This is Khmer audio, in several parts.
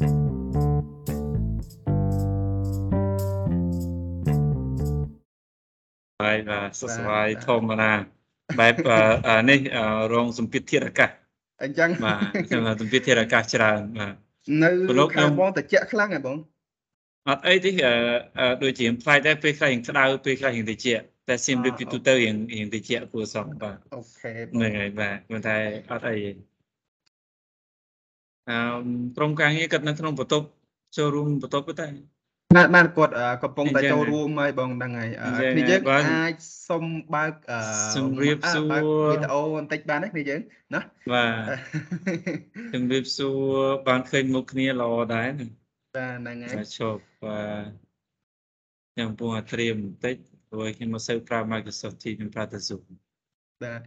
ហើយបាទសួស្តីធម្មតាបែបនេះរងសម្ពាធធាតុអាកាសអញ្ចឹងបាទខ្ញុំសម្ពាធធាតុអាកាសច្រើនបាទនៅខាងបងត្រជាក់ខ្លាំងហ៎បងអត់អីទេដូចជាផ្លាយតែពេលខ្លះរៀងក្តៅពេលខ្លះរៀងត្រជាក់តែសៀមរៀបពីទូទៅរៀងរៀងត្រជាក់គួរសមបាទអូខេហ្នឹងហើយបាទប៉ុន្តែអត់អីទេអឺ ក្រុមការងារគាត់នៅក្នុងបន្ទប់ចូលរួមបន្ទប់ទៅតែបាទបាទគាត់កំពុងតែចូលរួមហើយបងហ្នឹងហើយគ្នាយើងអាចសុំបើកជំរាបសួរវីដេអូបន្តិចបានទេគ្នាយើងណាបាទជំរាបសួរបានឃើញមុខគ្នាល្អដែរបាទហ្នឹងហើយជប់បាទខ្ញុំពុំត្រៀមបន្តិចព្រោះខ្ញុំមកសូវប្រើ Microsoft Teams ខ្ញុំប្រើតែ Zoom បាទ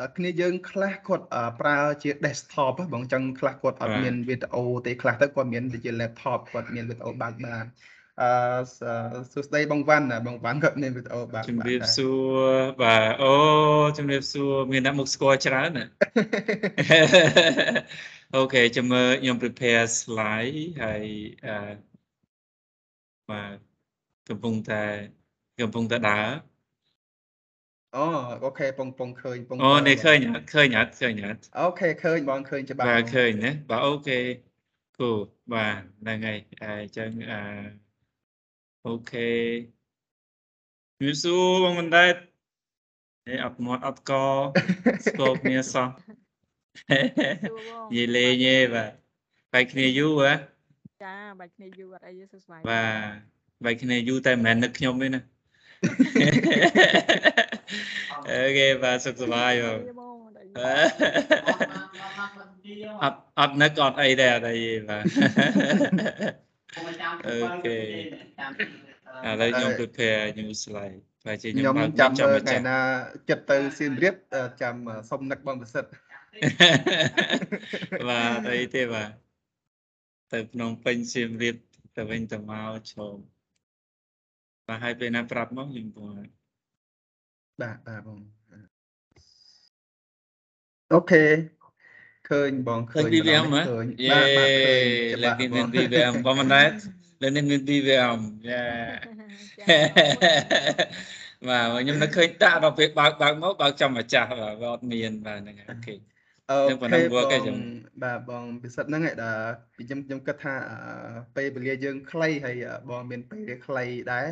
អឺគ្នាយើងខ្លះគាត់ប្រើជា desktop បងចឹងខ្លះគាត់អត់មានវីដេអូទេខ្លះទៅគាត់មានជា laptop គាត់មានវីដេអូបើកបានអឺសួស្ដីបងវ៉ាន់បងវ៉ាន់គាត់មានវីដេអូបើកជំរាបសួរបាទអូជំរាបសួរមានអ្នកមុខស្គាល់ច្រើនណាអូខេចាំមើលខ្ញុំ prepare slide ហើយអឺបាទកំពុងតែកំពុងតែដើរ អូអូខេពងពងឃើញពងអូនេះឃើញអត់ឃើញអត់ឃើញអត់អូខេឃើញបងឃើញច្បាស់បាទឃើញណាបាទអូខេគូបាទហ្នឹងហើយអញ្ចឹងអឺអូខេយូស៊ូបងមិនដែរនេះអត់មាត់អត់កស្គបគ្នាសោះនិយាយលេងទេបាទបែកគ្នាយូរហ៎ចាបែកគ្នាយូរអត់អីទេសួស្ដីបាទបែកគ្នាយូរតែមិនមែននឹកខ្ញុំទេណា អូខេបាទសុខសប្បាយបងអត់អត់នឹកអត់អីដែរអត់អីបាទអូខេឥឡូវខ្ញុំ prepare new slide តែជាខ្ញុំចាំចាំថ្ងៃណាចិត្តទៅសៀមរាបចាំសុំនឹកបងប្រសិទ្ធបាទអីទេបាទទៅភ្នំពេញសៀមរាបទៅវិញទៅមកឈោម បាទហើយពេលណាប្រាប់មកខ្ញុំពងបាទបាទបងអូខេឃើញបងឃើញ BVM ហ៎បាទបាទឃើញលើកនេះមាន BVM បងមិនដែរលើនេះមាន BVM យ៉ាបាទខ្ញុំនឹកឃើញតាក់ដល់ពេលបើកបើកមកបើកចំម្ចាស់បាទអត់មានបាទហ្នឹង OK OK បងបាទបងពិសិដ្ឋហ្នឹងឯងដែលខ្ញុំខ្ញុំគិតថាពេលវេលាយើងខ្លីហើយបងមានពេលវេលាខ្លីដែរ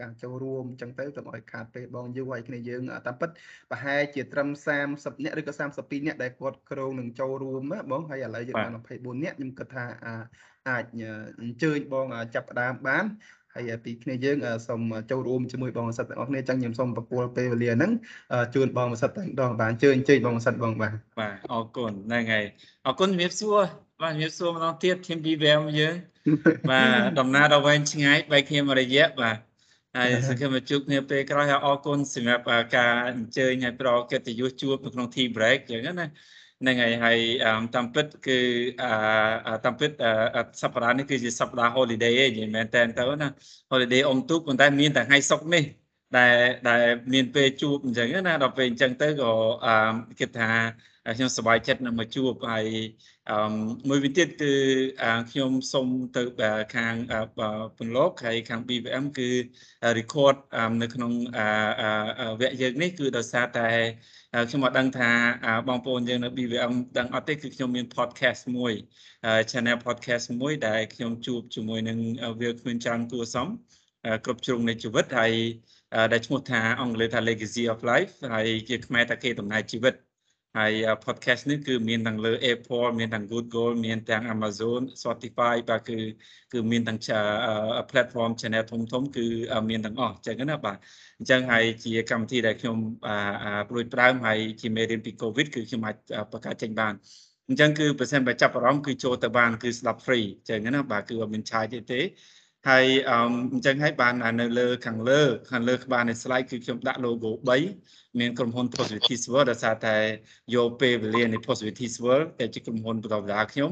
ការចូលរួមអញ្ចឹងទៅទៅឲ្យខាតពេលបងយូរហើយគ្នាយើងតាមពិតប្រហែលជាត្រឹម30នាក់ឬក៏32នាក់ដែលគាត់ក្រងនឹងចូលរួមបងហើយឥឡូវយើងបាន24នាក់ខ្ញុំគិតថាអាចអញ្ជើញបងចាប់ផ្ដើមបាន ហើយពីគ្នាយើងសូមចូលរួមជាមួយបងសិទ្ធទាំងអស់គ្នាចឹងខ្ញុំសូមប្រគល់ពេលវេលាហ្នឹងជូនបងសិទ្ធតែម្ដងបាទអញ្ជើញអញ្ជើញបងសិទ្ធបងបាទបាទអរគុណហ្នឹងហើយអរគុណជំរាបសួរបាទជំរាបសួរម្ដងទៀតធីម BVM យើងបាទដំណើរដ៏វែងឆ្ងាយបែកគ្នាមួយរយៈបាទហើយសង្ឃឹមថាជួបគ្នាពេលក្រោយហើយអរគុណសម្រាប់ការអញ្ជើញឲ្យប្រកិត្តិយសជួបនៅក្នុង tea break ចឹងណា ហ្នឹងហើយហើយតាមពិតគឺតាមពិតសប្តាហ៍នេះគឺជាសប្តាហ៍ holiday ឯងមែនតើទៅណា holiday អុំទូកប៉ុន្តែមានតែថ្ងៃសុក្រនេះដែលដែលមានពេលជួបអញ្ចឹងណាដល់ពេលអញ្ចឹងទៅក៏គិតថា ខ្ញុំសប្បាយចិត្តនឹងមកជួបហើយមួយវិញទៀតគឺខ្ញុំសូមទៅខាងពន្លកហើយខាង BVM គឺ record នៅក្នុងវគ្គយើងនេះគឺដោយសារតែខ្ញុំមកដឹងថាបងប្អូនយើងនៅ BVM ដឹងអត់ទេគឺខ្ញុំមាន podcast មួយ channel podcast មួយដែលខ្ញុំជួបជាមួយនឹងវាគ្មានច្រើនគួរសមគ្រប់ជ្រុងនៃជីវិតហើយដែលឈ្មោះថាអង់គ្លេសថា Legacy of Life ហើយជាខ្មែរថាគេដំណើរជីវិត ហើយ podcast នេះគឺមានទាំងលើ Apple មានទាំង Google មានទាំង Amazon Spotify បាទគឺគឺមានទាំង platform channel ធំធំគឺមានទាំងអស់អញ្ចឹងណាបាទអញ្ចឹងហើយជាកម្មវិធីដែលខ្ញុំព្រួយប្រើមហើយជាមេរៀនពី COVID គឺខ្ញុំអាចបង្កើតចេញបានអញ្ចឹងគឺប្រសិនបើចាប់អារម្មណ៍គឺចូលទៅបានគឺស្ដាប់ free អញ្ចឹងណាបាទគឺអត់មានឆាយទេទេហើយអញ្ចឹងហើយបាននៅលើខាងលើខាងលើក្បាលនៃ slide គឺខ្ញុំដាក់ logo 3 មានក្រុមហ៊ុន Positivity World ដោយសារតែយកពេលវេលានៃ Positivity World តែជាក្រុមហ៊ុនបន្តដាខ្ញុំ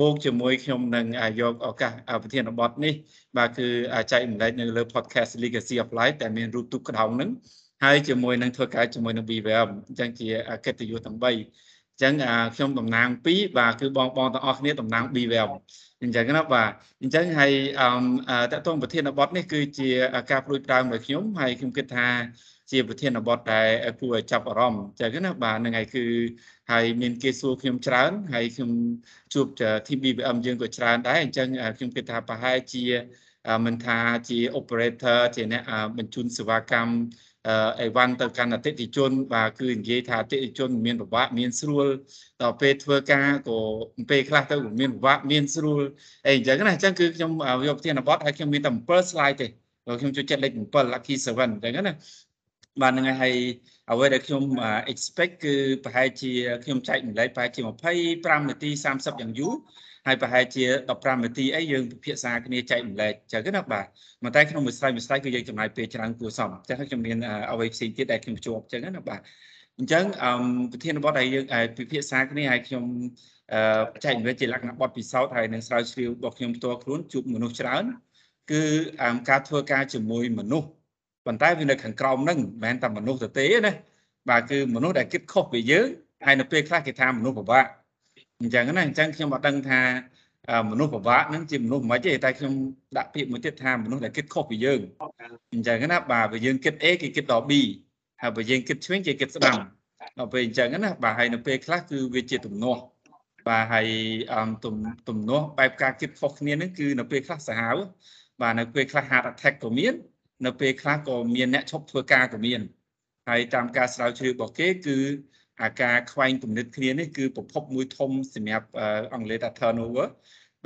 បូកជាមួយខ្ញុំនឹងយកឱកាសប្រធានបទនេះបាទគឺចែកម្លែកនៅលើ podcast Legacy of Life តែមានរូបទូកក្តោងហ្នឹងហើយជាមួយនឹងធ្វើការជាមួយនឹង BVM អញ្ចឹងជាកិត្តិយសទាំង3អញ្ចឹងខ្ញុំតំណាង2បាទគឺបងបងទាំងអស់គ្នាតំណាង B Web អញ្ចឹងណាបាទអញ្ចឹងហើយអឺតកតងប្រធានបទនេះគឺជាការព្រួយផ្ដើមរបស់ខ្ញុំហើយខ្ញុំគិតថា ជាប្រធានបទដែលគួរឲ្យចាប់អារម្មណ៍អញ្ចឹងណាបាទហ្នឹងហើយគឺហើយមានគេសួរខ្ញុំច្រើនហើយខ្ញុំជួប team BBM យើងក៏ច្រើនដែរអញ្ចឹងខ្ញុំគិតថាប្រហែលជាមិនថាជា operator ជាអ្នកបញ្ជូនសេវាកម្មអីវ៉ាន់ទៅកាន់អតិថិជន បាទគឺនិយាយថាអតិថិជនមានពិបាកមានស្រួលដល់ពេលធ្វើការក៏ពេលខ្លះទៅមានពិបាកមានស្រួលអីអញ្ចឹងណាអញ្ចឹងគឺខ្ញុំយកប្រធានបទហើយខ្ញុំមានតែ7 slide ទេខ្ញុំចូលចិត្តលេខ7 lucky 7អញ្ចឹងណា បាទហ្នឹងហើយអ្វីដែលខ្ញុំ expect គឺប្រហែលជាខ្ញុំចែកម្លែកប្រហែលជា25នាទី30យ៉ាងយូរហើយប្រហែលជា15នាទីអីយើងពិភាក្សាគ្នាចែកម្លែកចឹងណាបាទប៉ុន្តែក្នុងមួយស្លាយមួយស្លាយគឺយើងចំណាយពេលច្រើនគួរសមចឹងហើយខ្ញុំមានអ្វីផ្សេងទៀតដែលខ្ញុំជួបចឹងណាបាទអញ្ចឹងអឺប្រធានបទដែលយើងពិភាក្សាគ្នាហើយខ្ញុំអឺចែកម្លែកជាលក្ខណៈបទពិសោធន៍ហើយនឹងស្រាវជ្រាវរបស់ខ្ញុំផ្ទាល់ខ្លួនជួបមនុស្សច្រើនគឺការធ្វើការជាមួយមនុស្ស ប៉ុន្តែវានៅខាងក្រោមហ្នឹងមិនមែនតែមនុស្សទៅទេណាបាទគឺមនុស្សដែលគិតខុសពីយើងហើយនៅពេលខ្លះគេថាមនុស្សពិបាកអញ្ចឹងណាអញ្ចឹងខ្ញុំអត់ដឹងថាមនុស្សពិបាកហ្នឹងជាមនុស្សមិនទេតែខ្ញុំដាក់ពាក្យមួយទៀតថាមនុស្សដែលគិតខុសពីយើងអញ្ចឹងណាបាទបើយើងគិត A គេគិតដល់ B ហើយបើយើងគិតឆ្វេងគេគិតស្ដាំដល់ពេលអញ្ចឹងណាបាទហើយនៅពេលខ្លះគឺវាជាទំនាស់បាទហើយទំទំនាស់បែបការគិតខុសគ្នាហ្នឹងគឺនៅពេលខ្លះសាហាវបាទនៅពេលខ្លះ heart attack ក៏មាន នៅពេលខ្លះក៏មានអ្នកឈប់ធ្វើការក៏មានហើយតាមការស្រាវជ្រាវរបស់គេគឺអាការខ្វែងគំនិតគ្នានេះគឺប្រភពមួយធំសម្រាប់អង់គ្លេសថា turnover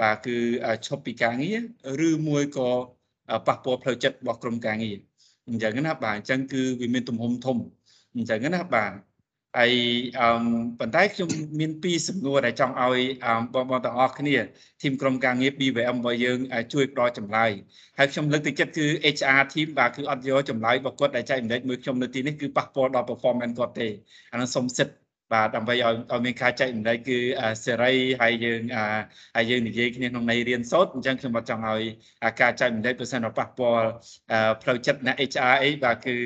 បាទគឺឈប់ពីការងារឬមួយក៏ប៉ះពាល់ផ្លូវចិត្តរបស់ក្រុមការងារអញ្ចឹងណាបាទអញ្ចឹងគឺវាមានទំហំធំអញ្ចឹងណាបាទ ហើយអឺប៉ុន្តែខ្ញុំមានពីរសំណួរដែលចង់ឲ្យបងប្អូនទាំងអស់គ្នាធីមក្រុមការងារ BVM របស់យើងជួយផ្ដល់ចម្លើយហើយខ្ញុំលើកទឹកចិត្តគឺ HR team បាទគឺអត់យកចម្លើយរបស់គាត់ដែលចែកម្លែកមួយខ្ញុំនៅទីនេះគឺប៉ះពាល់ដល់ performance គាត់ទេអានោះសុំសិទ្ធ បាទដើម្បីឲ្យឲ្យមានការចែកម្លែកគឺសេរីហើយយើងហើយយើងនិយាយគ្នាក្នុងន័យរៀនសូត្រអញ្ចឹងខ្ញុំអត់ចង់ឲ្យការចែកម្លែកប្រសិនបើប៉ះពាល់ផ្លូវចិត្តអ្នក HR អីបាទគឺ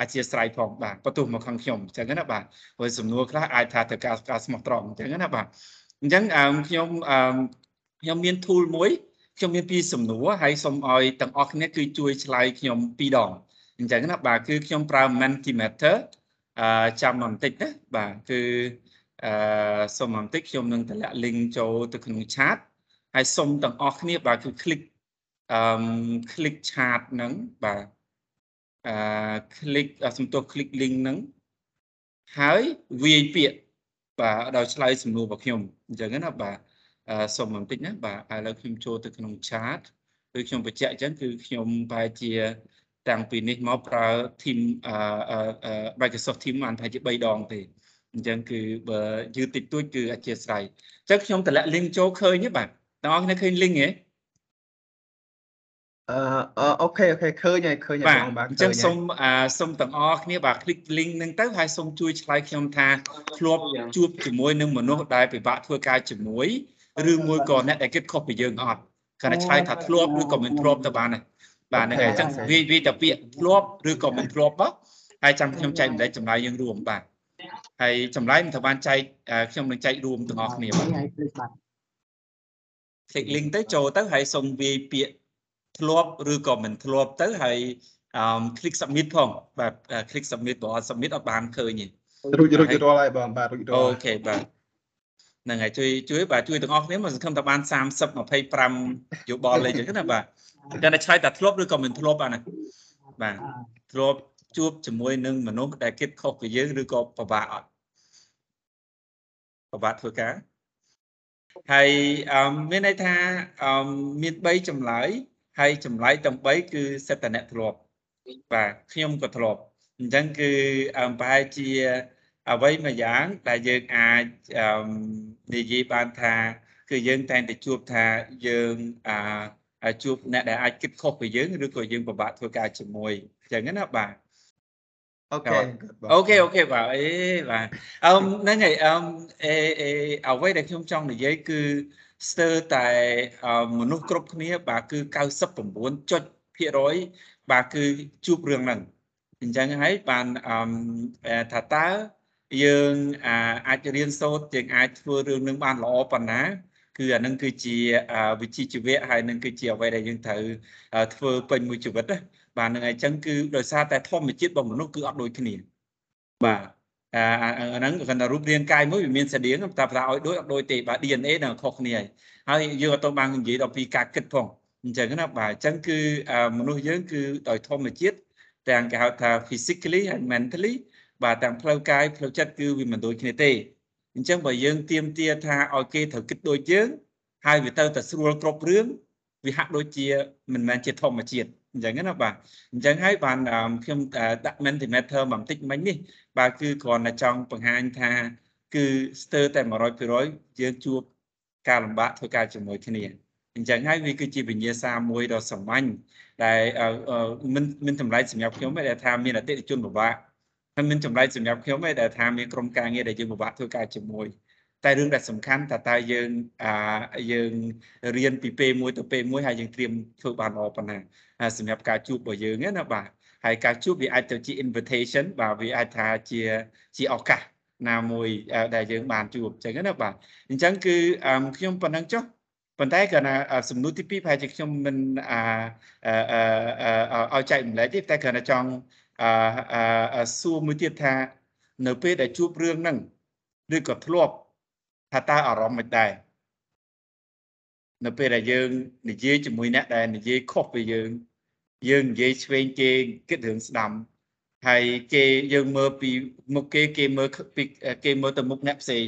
អធិស្ឋានផងបាទបន្ទោះមកខាងខ្ញុំអញ្ចឹងណាបាទព្រោះសំណួរខ្លះអាចថាទៅការការស្មោះត្រង់អញ្ចឹងណាបាទអញ្ចឹងខ្ញុំខ្ញុំមាន tool មួយខ្ញុំមានពីរសំណួរហើយសូមឲ្យទាំងអស់គ្នាគឺជួយឆ្លើយខ្ញុំពីរដងអញ្ចឹងណាបាទគឺខ្ញុំប្រើ Mentimeter អឺចាំបន្តិចណាបាទគឺអឺសូមបន្តិចខ្ញុំនឹងតម្លាក់ link ចូលទៅក្នុង chat ហើយសូមទាំងអស់គ្នាបាទគឺ click អឺ click chat ហ្នឹងបាទអឺ click សំទោស click link ហ្នឹងហើយវាយពាក្យបាទដល់ឆ្លើយសំណួររបស់ខ្ញុំអញ្ចឹងណាបាទអឺសូមបន្តិចណាបាទឥឡូវខ្ញុំចូលទៅក្នុង chat គឺខ្ញុំបញ្ជាក់អញ្ចឹងគឺខ្ញុំបែរជា តាំងពីនេះមកប្រើ team អឺ Microsoft Team បានប្រហែលជា3ដងទេអញ្ចឹងគឺបើយឺតតិចតួចគឺអធិស្ឋានអញ្ចឹងខ្ញុំតម្លាក់ link ចូលឃើញទេបាទបងប្អូនឃើញ link ទេអឺអូខេអូខេឃើញហើយឃើញហើយបងបាទអញ្ចឹងសូមសូមទាំងអស់គ្នាបាទ click link ហ្នឹងទៅហើយសូមជួយឆ្លើយខ្ញុំថាធ្លាប់ជួបជាមួយនឹងមនុស្សដែលពិបាកធ្វើការជាមួយឬមួយក៏អ្នកដែលគិតខុសពីយើងអត់គាត់ឆ្លើយថាធ្លាប់ឬក៏មិនធ្លាប់ទៅបានដែរ បាទហ្នឹងហើយអញ្ចឹងវាវាតែពាក្យធ្លាប់ឬក៏មិនធ្លាប់មកហើយចាំខ្ញុំចែកម្លែកចម្លើយយើងរួមបាទហើយចម្លើយមិនត្រូវបានចែកខ្ញុំនឹងចែករួមទាំងអស់គ្នាបាទ click link ទៅចូលទៅហើយសូមវាយពាក្យធ្លាប់ឬក៏មិនធ្លាប់ទៅហើយអឺ click submit ផងបាទ click submit បើអត់ submit អត់បានឃើញទេរួចរួចរាល់ហើយបងបាទរួចរាល់អូខេបាទហ្នឹងហើយជួយជួយបាទជួយទាំងអស់គ្នាមកសង្ឃឹមថាបាន30 25យោបល់លេខអញ្ចឹងណាបាទ តែតែឆ្លើយតែធ្លាប់ឬក៏មិនធ្លាប់អាណាបាទធ្លាប់ជួបជាមួយនឹងមនុស្សដែលគិតខុសពីយើងឬក៏ពិបាកអត់ពិបាកធ្វើការហើយអឺមានន័យថាអឺមាន3ចម្លើយហើយចម្លើយទាំង3គឺសិតតអ្នកធ្លាប់បាទខ្ញុំក៏ធ្លាប់អញ្ចឹងគឺអឺប្រហែលជាអ្វីមួយយ៉ាង ដែលយើងអាចនិយាយបានថា គឺយើងតែងតែជួបថាយើងអា ជួបអ្នកដែលអាចគិតខុសពីយើងឬក៏យើងពិបាកធ្វើការជាមួយអញ្ចឹងណាបាទ OK OK OK បាទអេបាទអឺហ្នឹងហើយអឺអេអេអ្វីដែលខ្ញុំចង់និយាយគឺស្ទើរតែមនុស្សគ្រប់គ្នា បាទគឺ 99.% បាទគឺជួបរឿងហ្នឹងអញ្ចឹងហើយបានអឺថាតើយើងអាអាចរៀនសូត្រយើងអាចធ្វើរឿងនឹងបានល្អប៉ុណ្ណា គឺអានឹងគឺជាវិជ្ជាជីវៈហើយនឹងគឺជាអ្វីដែលយើងត្រូវធ្វើពេញមួយជីវិតណាបាទនឹងអញ្ចឹងគឺដោយសារតែធម្មជាតិរបស់មនុស្សគឺអត់ដូចគ្នាបាទអាហ្នឹងគាត់ថារូបរាងកាយមួយវាមានស្តៀងតែប្រថាឲ្យដូចអត់ដូចទេបាទ DNA នឹងខុសគ្នាហើយហើយយើងអត់ទៅបាននិយាយដល់ពីការគិតផងអញ្ចឹងណាបាទអញ្ចឹងគឺមនុស្សយើងគឺដោយធម្មជាតិទាំងគេហៅថា physically and mentally បាទទាំងផ្លូវកាយផ្លូវចិត្តគឺវាមិនដូចគ្នាទេ អញ្ចឹងបើយើងទៀមទាថាឲ្យគេត្រូវគិតដូចយើងហើយវាទៅតែស្រួលគ្រប់រឿងវាហាក់ដូចជាមិនមែនជាធម្មជាតិអញ្ចឹងណាបាទអញ្ចឹងហើយបានខ្ញុំដាក់ Mentimeter បន្តិចមិញនេះបាទគឺគ្រាន់តែចង់បង្ហាញថា គឺស្ទើរតែ100%យើងជួបការលំបាកធ្វើការជាមួយគ្នាអញ្ចឹងហើយវាគឺជាវិញ្ញាសាមួយដ៏សាមញ្ញដែលមិនមិនតម្លៃសម្រាប់ខ្ញុំទេដែលថាមានអតិថិជនពិបាក ហើយមានចម្លែកសម្រាប់ខ្ញុំទេដែលថាមានក្រុមការងារដែលយើងពិបាកធ្វើការជាមួយតែរឿងដែលសំខាន់តើតើយើងអាយើងរៀនពីពេលមួយទៅពេលមួយហើយយើងត្រៀមធ្វើបានល្អប៉ុណ្ណាសម្រាប់ការជួបរបស់យើងណាបាទហើយការជួបវាអាចទៅជា invitation បាទវាអាចថាជាជាឱកាសណាមួយដែលយើងបានជួបអញ្ចឹងណាបាទអញ្ចឹងគឺខ្ញុំប៉ុណ្ណឹងចុះប៉ុន្តែគ្រាន់តែសំណួរទី2ប្រហែលជាខ្ញុំមិនអាឲ្យចែកម្លែកទេតែគ្រាន់តែចង់ អឺសួរមួយទៀតថា នៅពេលដែលជួបរឿងហ្នឹងឬក៏ធ្លាប់ថាតើអារម្មណ៍មិនដែរនៅពេលដែលយើងនិយាយជាមួយអ្នកដែលនិយាយខុសពីយើង យើងនិយាយឆ្វេងគេគិតរឿងស្ដាំហើយគេយើងមើលពីមុខគេគេមើលពីគេមើលទៅមុខអ្នកផ្សេង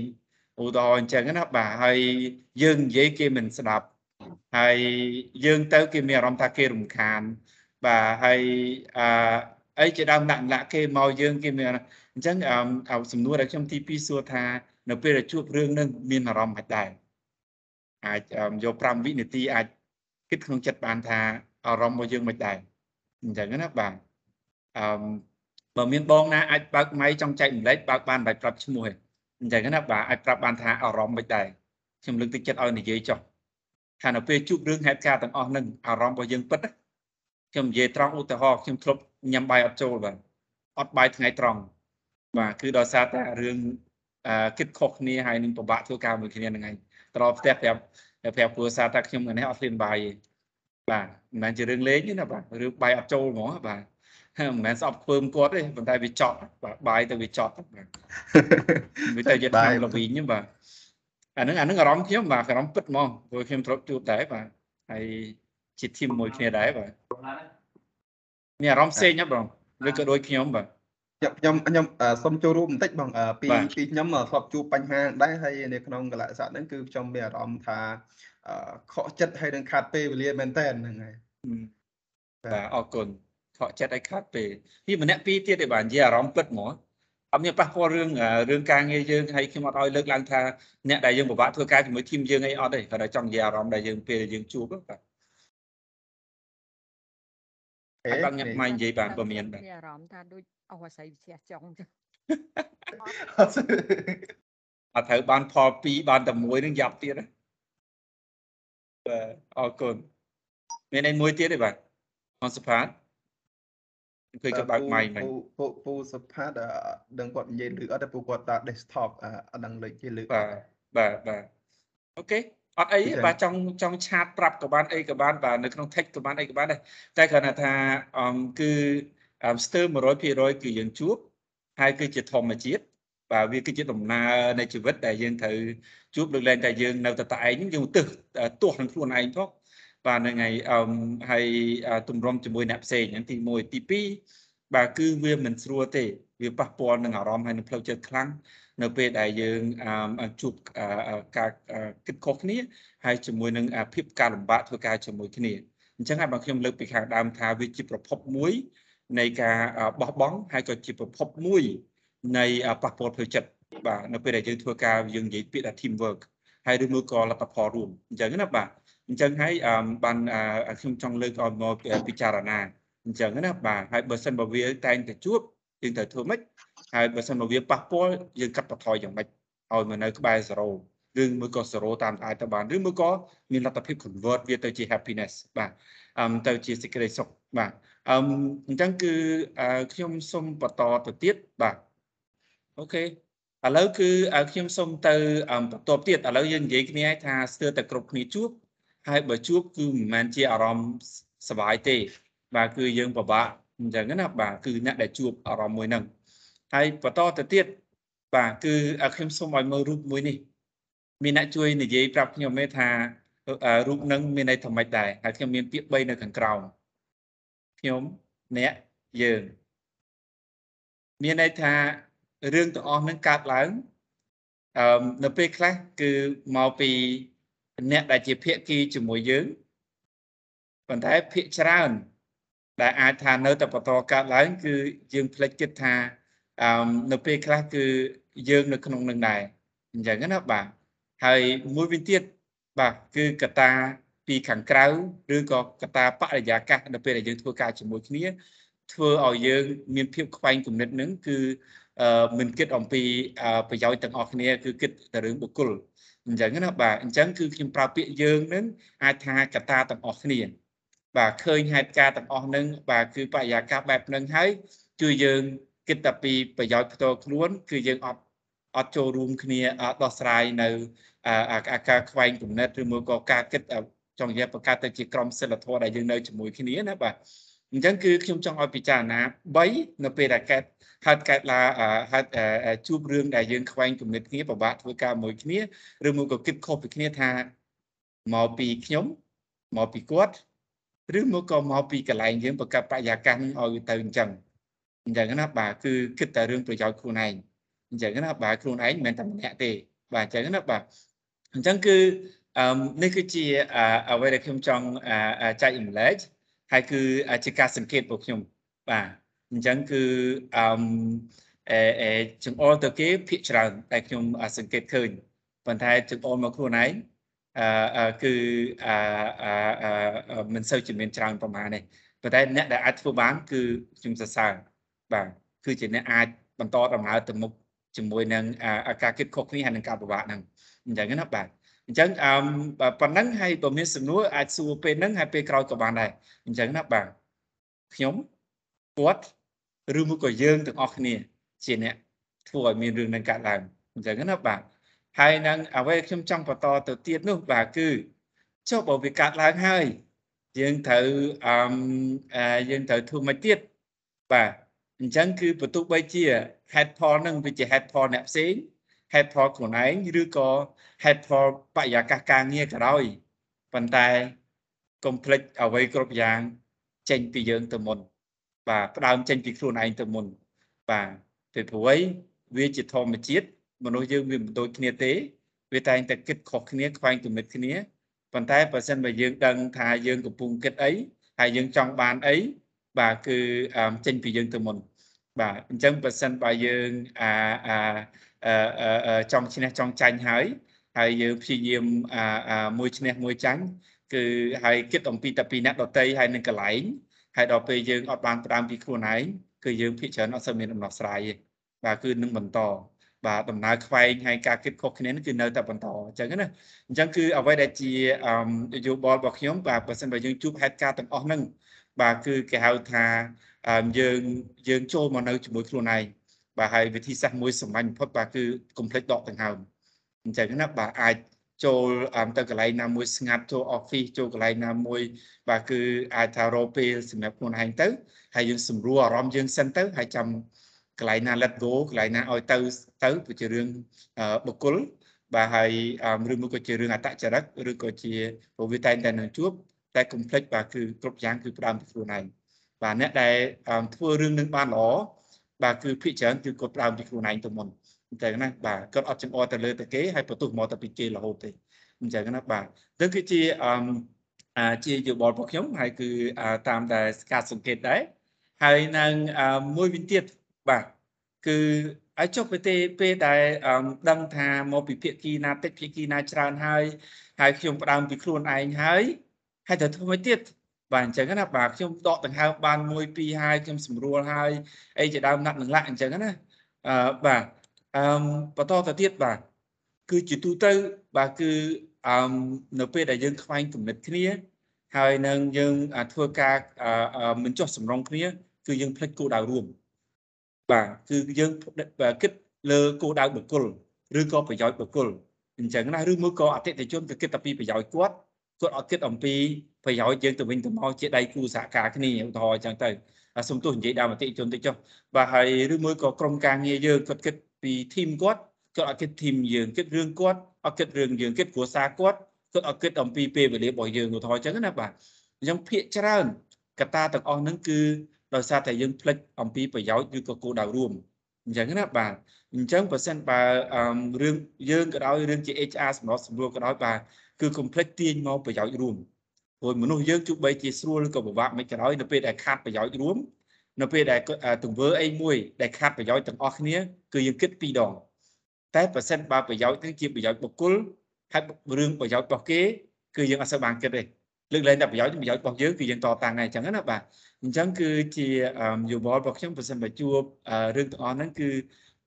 ឧទាហរណ៍អញ្ចឹងណាបាទហើយយើងនិយាយគេមិនស្ដាប់ហើយយើងទៅគេមានអារម្មណ៍ថាគេរំខានបាទហើយអឺ អីជាដើមដាក់លាក់គេមកយើងគេមានអញ្ចឹងអឺសំណួរដែលខ្ញុំទី2សួរថានៅពេលដែលជួបរឿងនឹងមានអារម្មណ៍មិនដែរអាចយក5វិនាទីអាចគិតក្នុងចិត្តបានថាអារម្មណ៍របស់យើងមិនដែរអញ្ចឹងណាបាទអឺបើមានបងណាអាចបើកម៉ៃចង់ចែកម្លែកបើកបានបាច់ប្រាប់ឈ្មោះឯងអញ្ចឹងណាបាទអាចប្រាប់បានថាអារម្មណ៍មិនដែរខ្ញុំលើកទឹកចិត្តឲ្យនិយាយចុះថានៅពេលជួបរឿងហេតុការណ៍ទាំងអស់នឹងអារម្មណ៍របស់យើងពិតខ្ញុំនិយាយត្រង់ឧទាហរណ៍ខ្ញុំធ្លាប់ ញ៉ាំបាយអត់ចូលបាទអត់បាយថ្ងៃត្រង់បាទគឺដោយសារតែរឿងគិតខុសគ្នាហើយនឹងពិបាកធ្វើការមួយគ្នាហ្នឹងឯងត្រឡប់ផ្ទះប្រាប់ប្រាប់គ្រួសារថាខ្ញុំនេះអត់ឃ្លានបាយទេបាទមិនមែនជារឿងលេងទេណាបាទរឿងបាយអត់ចូលហ្មងបាទមិនមែនស្អប់ធ្វើមគាត់ទេប៉ុន្តែវាចត់បាទបាយទៅវាចត់បាទវាទៅជាតាមលវីងបាទអាហ្នឹងអាហ្នឹងអារម្មណ៍ខ្ញុំបាទអារម្មណ៍ពិតហ្មងព្រោះខ្ញុំធ្លាប់ជួបដែរបាទហើយជាធីមមួយគ្នាដែរបាទ មានអារម្មណ៍ផ្សេងណាបងឬក៏ដូចខ្ញុំបាទខ្ញុំខ្ញុំសូមចូលរួមបន្តិចបងពីពីខ្ញុំធ្លាប់ជួបបញ្ហាដែរហើយនៅក្នុងកលៈស័កហ្នឹងគឺខ្ញុំមានអារម្មណ៍ថាខកចិត្តហើយនឹងខាត់ពេលវេលាមែនតើហ្នឹងហើយបាទអរគុណខកចិត្តឲ្យខាត់ពេលនេះម្នាក់ពីរទៀតឯបាទនិយាយអារម្មណ៍ពិតហ្មងអត់មានប៉ះពាល់រឿងរឿងការងារយើងហើយខ្ញុំអត់ឲ្យលើកឡើងថាអ្នកដែលយើងពិបាកធ្វើការជាមួយធីមយើងអីអត់ទេគាត់តែចង់និយាយអារម្មណ៍ដែលយើងពេលយើងជួបបាទ ហើយបងញ៉ាំម៉ៃនិយាយបានបើមានបាទអារម្មណ៍ថាដូចអស់អាស្រ័យវិទ្យាចុងចឹងអត់ត្រូវបានផល2បានតែមួយនឹងយ៉ាប់ទៀតណាបាទអរគុណមានអីមួយទៀតទេបាទអនសុផាតឃើញគាត់បើកម៉ៃមិញពូពូសុផាតដឹងគាត់និយាយឬអត់តែពូគាត់តា desktop អត់ដឹងលេខគេលើបាទបាទបាទអូខេ អត់អីបាទចង់ចង់ឆាតប្រាប់ក៏បានអីក៏បានបាទនៅក្នុង text ក៏បានអីក៏បានដែរតែគ្រាន់តែថាអមគឺស្ទើរ100%គឺយើងជួបហើយគឺជាធម្មជាតិបាទវាគឺជាដំណើរនៃជីវិតដែលយើងត្រូវជួបលើកលែងតែយើងនៅតែតែឯងយើងទើសទាស់នឹងខ្លួនឯងផងបាទហ្នឹងហើយអមហើយទម្រាំជាមួយអ្នកផ្សេងហ្នឹងទី1ទី2បាទគឺវាមិនស្រួលទេ វាប៉ះពាល់នឹងអារម្មណ៍ហើយនឹងផ្លូវចិត្តខ្លាំងនៅពេលដែលយើងជួបការគិតខុសគ្នា ហើយជាមួយនឹងភាពការលំបាកធ្វើការជាមួយគ្នាអញ្ចឹងហើយបើខ្ញុំលើកពីខាងដើមថាវាជាប្រភពមួយ នៃការបោះបង់ហើយក៏ជាប្រភពមួយនៃប៉ះពាល់ផ្លូវចិត្តបាទនៅពេលដែលយើងធ្វើការយើងនិយាយពាក្យថា team work ហើយឬមួយក៏លទ្ធផលរួមអញ្ចឹងណាបាទអញ្ចឹងហើយបានខ្ញុំចង់លើកឲ្យមកពិចារណាអញ្ចឹងណាបាទហើយបើសិនបើវាតែងតែជួប យើងត្រូវធ្វើម៉េចហើយបើសិនមកវាប៉ះពាល់យើងកាត់បន្ថយយ៉ាងម៉េចឲ្យមកនៅក្បែរ0ឬមួយក៏0តាមអាចទៅបានឬមួយក៏មានលទ្ធភាព convert វាទៅជា happiness បាទអឺទៅជាសេចក្តីសុខបាទអឺអញ្ចឹងគឺខ្ញុំសូមបន្តទៅទៀតបាទអូខេឥឡូវគឺខ្ញុំសូមទៅបន្ទាប់ទៀតឥឡូវយើងនិយាយគ្នាថាស្ទើរតែគ្រប់គ្នាជួបហើយបើជួបគឺមិនមែនជាអារម្មណ៍សុបាយទេបាទគឺយើងពិបាក អញ្ចឹងណាបាទគឺអ្នកដែលជួបអារម្មណ៍មួយហ្នឹងហើយបន្តទៅទៀតបាទគឺខ្ញុំសូមឲ្យមើលរូបមួយនេះមានអ្នកជួយនិយាយប្រាប់ខ្ញុំទេថារូបហ្នឹងមានន័យថាម៉េចដែរហើយខ្ញុំមានពាក្យ3នៅខាងក្រោមខ្ញុំអ្នកយើងមានន័យថារឿងទាំងអស់ហ្នឹងកើតឡើងអឺនៅពេលខ្លះគឺមកពីអ្នកដែលជាភាគីជាមួយយើងប៉ុន្តែភាគច្រើន ដែលអាចថានៅតែបន្តកើតឡើង គឺយើងភ្លេចគិតថាអឺនៅពេលខ្លះគឺយើងនៅក្នុងនឹងដែរអញ្ចឹងណាបាទហើយមួយវិញទៀតបាទគឺកត្តាពីខាងក្រៅឬក៏កត្តាបរិយាកាសនៅពេលដែលយើងធ្វើការជាមួយគ្នា ធ្វើឲ្យយើងមានភាពខ្វែងគំនិតនឹងគឺមិនគិតអំពីប្រយោជន៍ទាំងអស់គ្នា គឺគិតតែរឿងបុគ្គលអញ្ចឹងណាបាទអញ្ចឹងគឺខ្ញុំប្រើពាក្យយើងនឹងអាចថាកត្តាទាំងអស់គ្នា បាទឃើញហេតុការទាំងអស់នឹងបាទគឺបរិយាកាសបែបហ្នឹងហើយជួយយើងគិតតែពីប្រយោជន៍ផ្ទាល់ខ្លួន គឺយើងអត់អត់ចូលរួមគ្នាដោះស្រាយនៅអាការខ្វែងគំនិតឬមួយក៏ការគិតចង់និយាយបង្កើតទៅជាក្រុមសិលធម៌ដែលយើងនៅជាមួយគ្នាណាបាទអញ្ចឹងគឺខ្ញុំចង់ឲ្យពិចារណា3នៅពេលដែលកើតហេតុកើតឡាហេតុជួបរឿងដែលយើងខ្វែងគំនិតគ្នាពិបាកធ្វើការមួយគ្នាឬមួយក៏គិតខុសពីគ្នាថាមកពីខ្ញុំមកពីគាត់ ឬមកក៏មកពីកន្លែងយើងបង្កើតបរិយាកាសនឹងឲ្យទៅអញ្ចឹងអញ្ចឹងណាបាទគឺគិតតែរឿងប្រយោជន៍ខ្លួនឯងអញ្ចឹងណាបាទខ្លួនឯងមិនមែនតែម្នាក់ទេបាទអញ្ចឹងណាបាទអញ្ចឹងគឺអឺនេះគឺជាអ្វីដែលខ្ញុំចង់ចែករំលែកហើយគឺជាការសង្កេតរបស់ខ្ញុំបាទអញ្ចឹងគឺអឺអេអេចង្អុលទៅគេភាកច្រើនតែខ្ញុំសង្កេតឃើញប៉ុន្តែចង្អុលមកខ្លួនឯងអឺ គឺអឺមិនសូវជាមានច្រើនប្រហែលទេប៉ុន្តែអ្នកដែលអាចធ្វើបាន គឺខ្ញុំសរសើរបាទគឺជាអ្នកអាចបន្តដំណើរទៅមុខជាមួយនឹងការគិតខុសគ្នាហើយនឹងការពិបាកហ្នឹងអញ្ចឹងណាបាទអញ្ចឹងអឺប៉ុណ្ណឹងហើយបើមានសំណួរអាចសួរពេលហ្នឹងហើយពេលក្រោយក៏បានដែរអញ្ចឹងណាបាទខ្ញុំគាត់ឬមួយក៏យើងទាំងអស់គ្នា ជាអ្នកធ្វើឲ្យមានរឿងនឹងកើតឡើងអញ្ចឹងណាបាទ ហើយនឹងអ្វីខ្ញុំចង់បន្តទៅទៀតនោះបាទគឺចុះបើវាកើតឡើងហើយយើងត្រូវអឺយើងត្រូវធ្វើមិនទៀតបាទអញ្ចឹងគឺបន្ទុកបីជា head ផលនឹងវាជា head ផលអ្នកផ្សេង head ផលខ្លួនឯងឬក៏ head ផលបរិយាកាសការងារក៏ដោយប៉ុន្តែកុំភ្លេចអ្វីគ្រប់យ៉ាង ចេញពីយើងទៅមុន បាទផ្ដើមចេញពីខ្លួនឯងទៅមុន បាទពីព្រោះអីវាជាធម្មជាតិ មនុស្សយើងវាមិនដូចគ្នាទេវាតែងតែគិតខុសគ្នាខ្វែងគំនិតគ្នាប៉ុន្តែបើសិនបើយើងដឹងថាយើងកំពុងគិតអីហើយយើងចង់បានអីបាទគឺចេញពីយើងទៅមុនបាទអញ្ចឹងបើសិនបើយើងអាអាចង់ឈ្នះចង់ចាញ់ហើយហើយយើងព្យាយាមអាមួយឈ្នះមួយចាញ់គឺហើយគិតអំពីតែពីអ្នកដតីហើយនឹងកន្លែងហើយដល់ពេលយើងអត់បានផ្ដើមពីខ្លួនឯងគឺយើងភាគច្រើនអត់សូវមានដំណោះស្រាយទេបាទគឺនឹងបន្ត បាទដំណើរខ្វែងហើយការគិតខុសគ្នាគឺនៅតែបន្តអញ្ចឹងណាអញ្ចឹងគឺអ្វីដែលជាយោបល់របស់ខ្ញុំបាទបើសិនបើយើងជួបហេតុការណ៍ទាំងអស់ហ្នឹងបាទគឺគេហៅថាយើងយើងចូលមកនៅជាមួយខ្លួនឯងបាទហើយវិធីសាស្ត្រមួយសម្ាញ់បំផុតបាទគឺកុំភ្លេចដកដង្ហើមអញ្ចឹងណាបាទអាចចូលទៅកន្លែងណាមួយស្ងាត់ចូល office ចូលកន្លែងណាមួយ បាទគឺអាចថារកពេលសម្រាប់ខ្លួនឯងទៅហើយយើងសម្រួលអារម្មណ៍យើងសិនទៅហើយចាំ កន្លែងណា let go កន្លែងណាឲ្យទៅទៅគឺជារឿងបុគ្គលបាទហើយឬមួយក៏ជារឿងអតចរិតឬក៏ជាព្រោះវាតែងតែនឹងជួបតែកុំភ្លេចបាទគឺគ្រប់យ៉ាងគឺផ្ដើមពីខ្លួនឯងបាទអ្នកដែលធ្វើរឿងនឹងបានល្អបាទគឺភាគច្រើនគឺគាត់ផ្ដើមពីខ្លួនឯងទៅមុនអញ្ចឹងណាបាទគាត់អត់ចំអទៅលើតែគេហើយបន្ទុះមកទៅពីគេរហូតទេអញ្ចឹងណាបាទនឹងគឺជាអឺជាយោបល់របស់ខ្ញុំហើយគឺតាមតែការសង្កេតដែរហើយនឹងមួយវិញទៀត បាទគឺឲ្យចុះទៅទេពេលដែលដឹងថាមកពីភាគីណាតិចភាគីណាច្រើនហើយហើយខ្ញុំផ្ដើមពីខ្លួនឯងហើយហើយទៅធ្វើមកទៀតបាទអញ្ចឹងណាបាទខ្ញុំដកដង្ហើមបាន1 2ហើយខ្ញុំស្រួលហើយអីជាដើមណាត់នឹងលាក់អញ្ចឹងណាអឺបាទអឺបន្តទៅទៀតបាទគឺជាទូទៅបាទគឺអឺនៅពេលដែលយើងខ្វែងគំនិតគ្នា ហើយនឹងយើងធ្វើការមិនចោះសម្រងគ្នា គឺយើងភ្លេចគោលដៅរួម បាទគឺយើងគិតលើគោលដៅបុគ្គលឬក៏ប្រយោជន៍បុគ្គលអញ្ចឹងណាឬមួយក៏អតិថិជនក៏គិតតែពីប្រយោជន៍គាត់គាត់អត់គិតអំពីប្រយោជន៍យើងទៅវិញទៅមកជាដៃគូសហការគ្នាឧទាហរណ៍អញ្ចឹងទៅសុំទោះនិយាយដើមអតិថិជនតិចចុះបាទហើយឬមួយក៏ក្រុមការងារយើងគាត់គិតពីធីមគាត់គាត់អត់គិតធីមយើងគិតរឿងគាត់អត់គិតរឿងយើងគិតគ្រួសារគាត់គាត់អត់គិតអំពីពេលវេលារបស់យើងឧទាហរណ៍អញ្ចឹងណាបាទអញ្ចឹងភាកច្រើនកត្តាទាំងអស់ហ្នឹងគឺ ដោយសារតែយើងផ្លិចអំពីប្រយោជន៍ឬក៏គោលដៅរួមអញ្ចឹងណាបាទអញ្ចឹងបើសិនបើរឿងយើងក៏ដោយរឿងជា HR សម្រាប់សម្រួលក៏ដោយបាទគឺ complex ទាញមកប្រយោជន៍រួមព្រោះមនុស្សយើងទោះបីជាស្រួលក៏ពិបាកមិនក៏ដោយនៅពេលដែលខាត់ប្រយោជន៍រួមនៅពេលដែលទង្វើអីមួយដែលខាត់ប្រយោជន៍ទាំងអស់គ្នាគឺយើងគិតពីរដងតែបើសិនបើប្រយោជន៍នឹងជាប្រយោជន៍បុគ្គលហើយរឿងប្រយោជន៍របស់គេ គឺយើងអត់សូវបានគិតទេលើកលែងតែប្រយោជន៍ប្រយោជន៍របស់យើងគឺយើងតតាំងហើយអញ្ចឹងណាបាទ អញ្ចឹងគឺជាយោបល់របស់ខ្ញុំបើសិនបើជួបរឿងទាំងអស់ហ្នឹងគឺ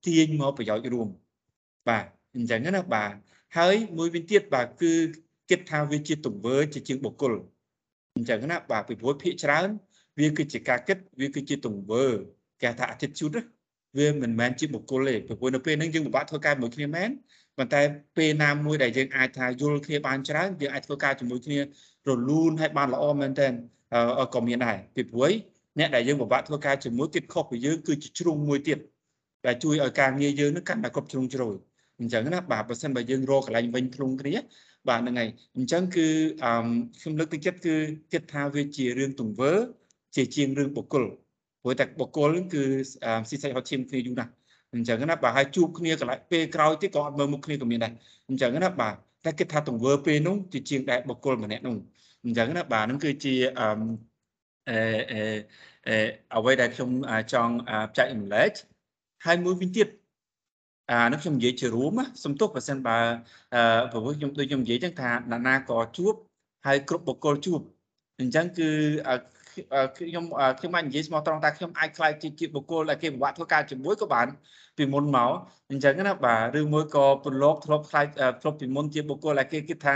ទាញមកប្រយោជន៍រួម បាទអញ្ចឹងណាបាទហើយមួយវិញទៀតបាទគឺគិតថាវាជាទង្វើជាជាងបុគ្គលអញ្ចឹងណាបាទពីព្រោះភាកច្រើន វាគឺជាការគិតវាគឺជាទង្វើគេថា attitude វាមិនមែនជាបុគ្គលទេពីព្រោះនៅពេលហ្នឹងយើងពិបាកធ្វើការជាមួយគ្នាមែនប៉ុន្តែពេលណាមួយដែលយើងអាចថាយល់គ្នាបានច្រើនយើងអាចធ្វើការជាមួយគ្នារលូនហើយបានល្អមែនទែន ក៏មានដែរពីព្រោះអ្នកដែលយើងពិបាកធ្វើការជាមួយគិតខុសពីយើងគឺជាជ្រុងមួយទៀតដែលជួយឲ្យការងារយើងនឹងកាន់តែគ្រប់ជ្រុងជ្រោយអញ្ចឹងណាបាទបើសិនបើយើងរកកន្លែងវិញធ្លុងគ្នាបាទហ្នឹងហើយអញ្ចឹងគឺអឺខ្ញុំលើកទឹកចិត្តគឺគិតថាវាជារឿងទង្វើ ជាជាងរឿងបុគ្គលព្រោះតែបុគ្គលគឺស៊ីសាច់ហត់ឈាមគ្នាយូរណាស់អញ្ចឹងណាបាទហើយជួបគ្នាកន្លែងពេលក្រោយទៀតក៏អត់មើលមុខគ្នាក៏មានដែរអញ្ចឹងណាបាទ តែគិតថាទង្វើពេលនោះជាជាងដែរបុគ្គលម្នាក់នោះអញ្ចឹងណាបាទហ្នឹងគឺជាអឺអឺអឺអ្វីដែលខ្ញុំចង់ចែកម្លែកហើយមួយវិញទៀតអានេះខ្ញុំនិយាយជារួមសំទោសបើសិនបើអឺព្រោះខ្ញុំដូចខ្ញុំនិយាយចឹងថាណានាក៏ជួបហើយគ្រប់បុគ្គលជួបអញ្ចឹងគឺខ្ញុំខ្ញុំអាចនិយាយស្មោះត្រង់ថាខ្ញុំអាចខ្លាចជាជាបុគ្គលដែលគេពិបាកធ្វើការជាមួយក៏បាន ពីមុនមកអញ្ចឹងណាបាទឬមួយក៏ប្រឡូកធ្លាប់ខ្លាចធ្លាប់ពីមុនជាបុគ្គលដែលគេគិតថា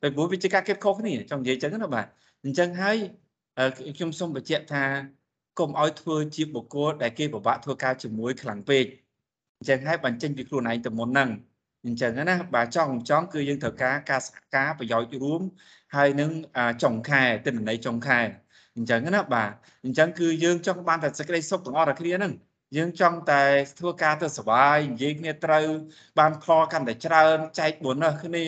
ពីព្រោះវាជាការគិតខុសគ្នាចង់និយាយអញ្ចឹងណាបាទអញ្ចឹងហើយខ្ញុំសូមបញ្ជាក់ថាកុំឲ្យធ្វើជាបុគ្គលដែលគេពិបាកធ្វើការជាមួយខ្លាំងពេកអញ្ចឹងហើយបញ្ចេញពីខ្លួនឯងទៅមុនហ្នឹងអញ្ចឹងណាបាទចង់ចង់គឺយើងត្រូវការការសហការប្រយោជន៍រួមហើយនឹងចុងខែទិន្នន័យចុងខែអញ្ចឹងណាបាទអញ្ចឹងគឺយើងចង់បានតែសេចក្តីសុខទាំងអស់តែគ្នាហ្នឹង យើងចង់តែធ្វើការទៅសុបាយនិយាយគ្នាត្រូវ បានខលកាន់តែច្រើនចែក bonus គ្នា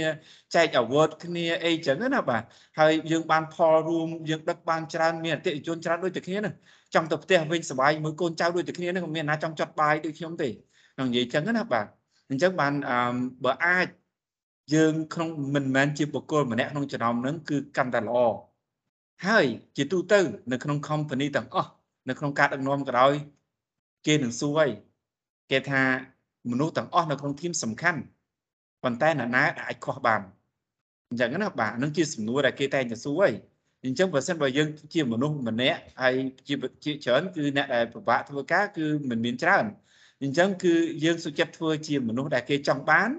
ចែក award គ្នាអីចឹងណាបាទហើយយើងបានផលរួមយើងដឹកបានច្រើនមានអតិថិជនច្រើនដូចតែគ្នាហ្នឹងចង់ទៅផ្ទះវិញសុបាយមួយកូនចៅដូចតែគ្នាហ្នឹងមិនមានណាចង់ចត់បាយដូចខ្ញុំទេខ្ញុំនិយាយចឹងណាបាទអញ្ចឹងបានបើអាចយើងក្នុងមិនមែនជាបុគ្គលម្នាក់ក្នុងចំណោមហ្នឹងគឺកាន់តែល្អហើយជាទូទៅ នៅក្នុង company ទាំងអស់នៅក្នុងការដឹកនាំក៏ដោយ គេនឹងសួរហើយគេថាមនុស្សទាំងអស់នៅក្នុងធីមសំខាន់ប៉ុន្តែនរណាអាចខុសបានអញ្ចឹងណាបាទនឹងជាសំណួរដែលគេតែងតែសួរហើយអញ្ចឹងបើសិនបើយើងជាមនុស្សម្នាក់ហើយជាជាច្រើនគឺអ្នកដែលពិបាកធ្វើការគឺមិនមានច្រើនអញ្ចឹងគឺយើងសុខចិត្តធ្វើជាមនុស្សដែលគេចង់បាន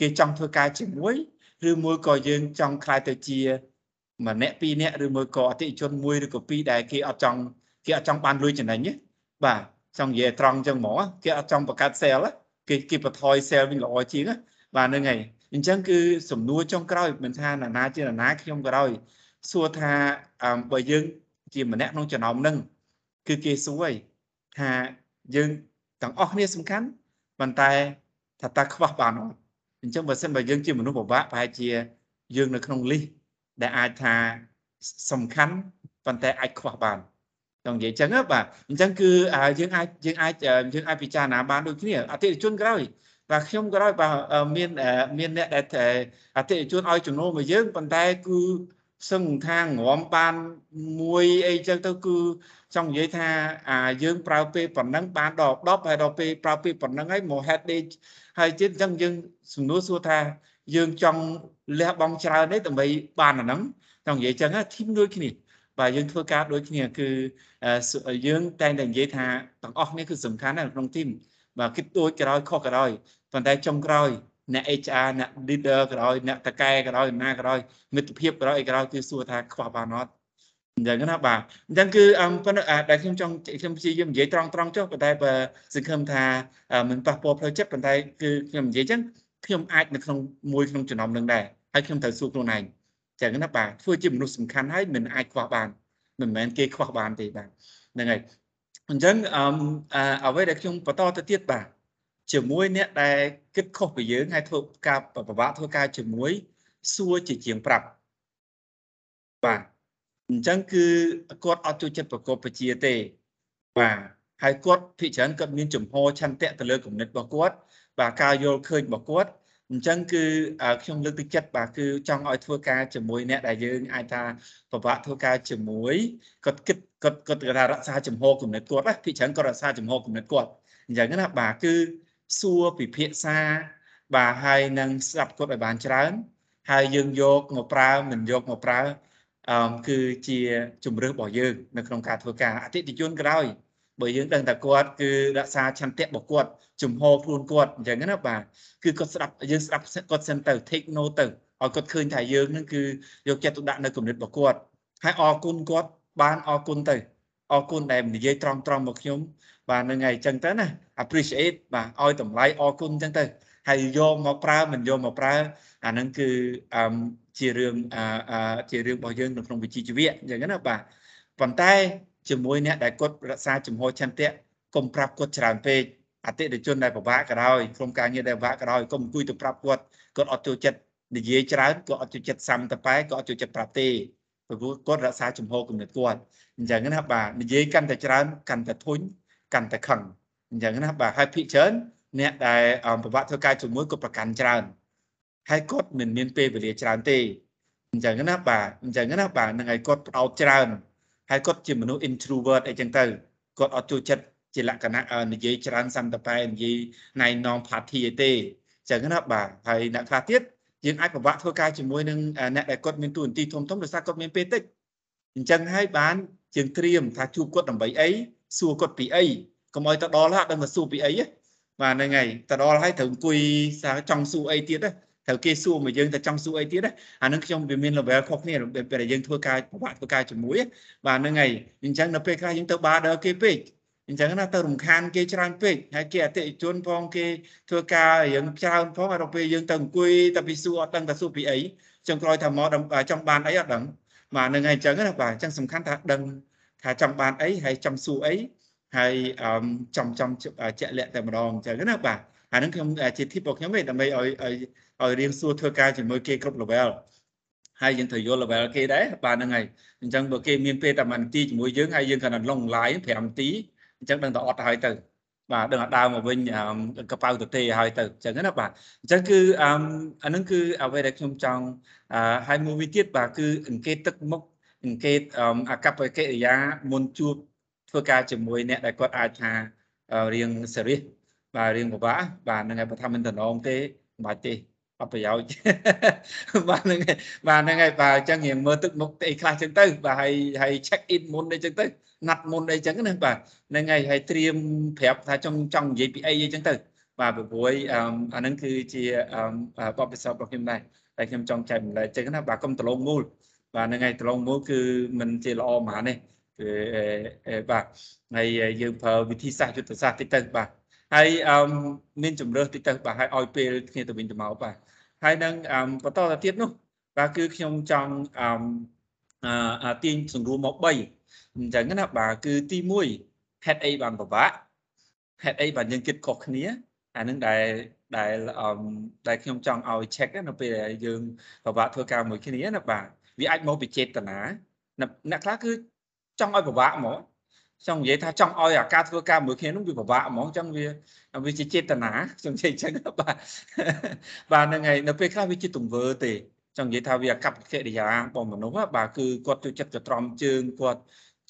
គេចង់ធ្វើការជាមួយឬមួយក៏យើងចង់ខ្លាយទៅជាម្នាក់ពីរនាក់ឬមួយក៏អតិថិជនមួយឬក៏ពីរដែលគេអត់ចង់គេអត់ចង់បានលុយចំណេញទេបាទ ចង់និយាយត្រង់ចឹងហ្មងគេអត់ចង់បង្កើត sale គេគេបន្ថយ sale វិញល្អជាងបាទហ្នឹងហើយអញ្ចឹងគឺសំណួរចុងក្រោយមិនថាណានាជាណានាខ្ញុំក៏ដោយសួរថាបើយើង ជាម្នាក់ក្នុងចំណោមហ្នឹងគឺគេសួរហើយថាយើងទាំងអស់គ្នាសំខាន់ប៉ុន្តែថាតើខ្វះបានអត់អញ្ចឹងបើសិនបើយើងជាមនុស្សពិបាកប្រហែលជាយើងនៅក្នុង list ដែលអាចថាសំខាន់ប៉ុន្តែអាចខ្វះបាន ចង់និយាយចឹងបាទអញ្ចឹងគឺយើងអាចយើងអាចយើងអាចពិចារណាបានដូចគ្នាអតិថិជនក្រោយបាទខ្ញុំក៏ដោយបាទមានមានអ្នកដែលអតិថិជនឲ្យចំណូលមកយើងប៉ុន្តែគឺសឹងថាងរំបានមួយអីចឹងទៅគឺចង់និយាយថាអាយើងប្រើពេលប៉ុណ្ណឹងបានដល់10ហើយដល់ពេលប្រើពេលប៉ុណ្ណឹងហើយមក head day ហើយទៀតអញ្ចឹងយើងសំណួរសួរថាយើងចង់លះបង់ច្រើនទេដើម្បីបានអាហ្នឹងចង់និយាយចឹងធីមដូចគ្នា បាទយើងធ្វើការដូចគ្នាគឺយើងតែងតែនិយាយថាទាំងអស់នេះគឺសំខាន់ណាស់ក្នុងធីមបាទគិតដូចក្រោយខុសក្រោយប៉ុន្តែចុងក្រោយអ្នក HR អ្នក leader ក្រោយអ្នកតកែក្រោយណាក្រោយមិត្តភាពក្រោយក្រោយគឺសួរថាខ្វះបានអត់អញ្ចឹងណាបាទអញ្ចឹងគឺអឹមប៉ុន្តែដែលខ្ញុំចង់ខ្ញុំព្យាយាមនិយាយត្រង់ត្រង់ចុះប៉ុន្តែបើសង្ឃឹមថាមិនប៉ះពាល់ផ្លូវចិត្តប៉ុន្តែគឺខ្ញុំនិយាយអញ្ចឹងខ្ញុំអាចនៅក្នុងមួយក្នុងចំណោមនឹងដែរហើយខ្ញុំត្រូវសួរខ្លួនឯង ចឹងណាបាទធ្វើជាមនុស្សសំខាន់ហើយមិនអាចខ្វះបានមិនមែនគេខ្វះបានទេបាទហ្នឹងហើយអញ្ចឹងអឺអ្វីដែលខ្ញុំបន្តទៅទៀតបាទជាមួយអ្នកដែលគិតខុសពីយើងហើយធ្វើការពិបាកធ្វើការជាមួយសួរជាជាងប្រាប់បាទអញ្ចឹងគឺគាត់អត់ចូលចិត្តប្រកបបជាទេបាទហើយគាត់ភិកច្រើនគាត់មានចំហឆន្ទៈទៅលើគំនិតរបស់គាត់បាទការយល់ឃើញរបស់គាត់ អញ្ចឹងគឺខ្ញុំលើកទឹកចិត្តបាទគឺចង់ឲ្យធ្វើការជាមួយអ្នកដែលយើងអាចថាពិបាកធ្វើការជាមួយគាត់គិតគាត់គាត់ថារក្សាចំហគំនិតគាត់ណាភិកច្រើនគាត់រក្សាចំហគំនិតគាត់អញ្ចឹងណាបាទគឺសួរពិភាក្សាបាទហើយនឹងស្ដាប់គាត់ឲ្យបានច្រើន ហើយយើងយកមកប្រើមិនយកមកប្រើអឺគឺជាជំរឿសរបស់យើង នៅក្នុងការធ្វើការអតិថិជនក្រោយ បើយើងដឹងថាគាត់គឺរក្សាឆន្ទៈរបស់គាត់ជំហរខ្លួនគាត់អញ្ចឹងណាបាទគឺគាត់ស្ដាប់យើងស្ដាប់គាត់សិនទៅ take note ទៅឲ្យគាត់ឃើញថាយើងនឹងគឺយកចិត្តទុកដាក់នៅគំនិតរបស់គាត់ហើយអរគុណគាត់បានអរគុណទៅអរគុណដែលនិយាយត្រង់ត្រង់មកខ្ញុំបាទហ្នឹងហើយអញ្ចឹងទៅណា appreciate បាទឲ្យតម្លៃអរគុណអញ្ចឹងទៅហើយយកមកប្រើមិនយកមកប្រើអាហ្នឹងគឺអឺជារឿងអឺជារឿងរបស់យើងនៅក្នុងវិជ្ជាជីវៈអញ្ចឹងណាបាទប៉ុន្តែ ជាមួយអ្នកដែលគាត់រក្សាជំហរឆន្ទៈកុំប្រាប់គាត់ច្រើនពេកអតិថិជនដែលពិបាកក៏ដោយក្រុមការងារដែលពិបាកក៏ដោយកុំអង្គុយទៅប្រាប់គាត់គាត់អត់ចូលចិត្តនិយាយច្រើនគាត់អត់ចូលចិត្តសាំតប៉ែគាត់អត់ចូលចិត្តប្រាប់ទេព្រោះគាត់រក្សាជំហរគំនិតគាត់អញ្ចឹងណាបាទនិយាយកាន់តែច្រើនកាន់តែធុញកាន់តែខឹងអញ្ចឹងណាបាទហើយភិកច្រើនអ្នកដែលពិបាកធ្វើការជាមួយគាត់ប្រកាន់ច្រើនហើយគាត់មិនមានពេលវេលាច្រើនទេអញ្ចឹងណាបាទអញ្ចឹងណាបាទនឹងឲ្យគាត់ផ្ដោតច្រើន ហើយគាត់ជាមនុស្ស introvert អីចឹងទៅគាត់អត់ចូលចិត្តជាលក្ខណៈនិយាយច្រើនសន្តិបែនិយាយណៃនងផាធីអីទេចឹងណាបាទហើយអ្នកខ្លះទៀតយើងអាចពិបាកធ្វើការជាមួយនឹងអ្នកដែលគាត់មានទួនាទីធំធំដោយសារគាត់មានពេលតិចអញ្ចឹងហើយបានយើងត្រៀមថាជួបគាត់ដើម្បីអីសួរគាត់ពីអីកុំឲ្យទៅដល់ហើយដឹងថាសួរពីអីបាទហ្នឹងហើយទៅដល់ហើយត្រូវអង្គុយសាចង់សួរអីទៀត ត្រូវគេសួរមកយើងទៅចង់សួរអីទៀតអានឹងខ្ញុំវាមាន level ខុសគ្នាពេលយើងធ្វើការពិបាកធ្វើការជាមួយបាទហ្នឹងហើយអញ្ចឹងនៅពេលខ្លះយើងទៅបាដល់គេពេកអញ្ចឹងណាទៅរំខានគេច្រើនពេកហើយគេអតិថិជនផងគេធ្វើការរឿងច្រើនផងហើយដល់ពេលយើងទៅអង្គុយតែពីសួរអត់ដឹងថាសួរពីអីចុងក្រោយថាមកចង់បានអីអត់ដឹងបាទហ្នឹងហើយអញ្ចឹងណាបាទអញ្ចឹងសំខាន់ថាដឹងថាចង់បានអីហើយចង់សួរអីហើយចំចំជាក់លាក់តែម្ដងអញ្ចឹងណាបាទអានឹងខ្ញុំជា tip របស់ខ្ញុំទេដើម្បីឲ្យ ឲ្យឲ្យរៀងសួរធ្វើការជាមួយគេគ្រប់ level ហើយយើងត្រូវយល់ level គេដែរបាទហ្នឹងហើយអញ្ចឹងបើគេមានពេលតែ1នាទីជាមួយយើងហើយយើងគ្រាន់តែឡង live 5នាទីអញ្ចឹងដឹងតែអត់ហើយទៅបាទដឹងតែដើរមកវិញកប៉ៅទៅទេហើយទៅអញ្ចឹងណាបាទអញ្ចឹងគឺអាហ្នឹងគឺអ្វីដែលខ្ញុំចង់ហើយមួយវិញទៀតបាទគឺអង្កេតទឹកមុខអង្កេតអកប្បកិរិយាមុនជួបធ្វើការជាមួយអ្នកដែលគាត់អាចថារៀង serious បាទរៀងពិបាកបាទហ្នឹងហើយបើថាមិនតំណងទេមិនបាច់ទេ អត់ប្រយោជន៍បាទហ្នឹងហើយបាទហ្នឹងហើយបាទអញ្ចឹងរៀងមើលទឹកមុខអីខ្លះអញ្ចឹងទៅបាទហើយហើយ check in មុនអីអញ្ចឹងទៅណាត់មុនអីអញ្ចឹងណាបាទហ្នឹងហើយហើយត្រៀមប្រាប់ថាចង់ចង់និយាយពីអីអីអញ្ចឹងទៅបាទព្រោះអាហ្នឹងគឺជាបបិសោរបស់ខ្ញុំដែរតែខ្ញុំចង់ចែកម្លែកអញ្ចឹងណាបាទកុំដលងមូលបាទហ្នឹងហើយដលងមូលគឺมันជាល្អហ្មងនេះគឺបាទហើយយើងប្រើវិធីសាស្ត្រយុទ្ធសាស្ត្រតិចទៅបាទ ហើយអឺមានជំរើសតិចទៅបាទហើយឲ្យពេលគ្នាទៅវិញទៅមកបាទហើយនឹងបន្តទៅទៀតនោះបាទគឺខ្ញុំចង់អឺទាញសង្រួមមក3អញ្ចឹងណាបាទគឺទី1ហេតុអីបានពិបាកហេតុអីបានយើងគិតខុសគ្នាអានឹងដែលដែលអឺដែលខ្ញុំចង់ឲ្យ check នៅពេលដែលយើងពិបាកធ្វើការមួយគ្នាណាបាទវាអាចមកពីចេតនាអ្នកខ្លះគឺចង់ឲ្យពិបាកហ្មង ចង់និយាយថាចង់ឲ្យអាការធ្វើការមួយគ្នានោះវាពិបាកហ្មងចឹងវាវាជាចេតនាខ្ញុំនិយាយចឹងបាទបាទហ្នឹងហើយនៅពេលខ្លះវាជាទង្វើទេចង់និយាយថាវាអកប្បកិរិយារបស់មនុស្សបាទគឺគាត់ចូលចិត្តកត្រំជើងគាត់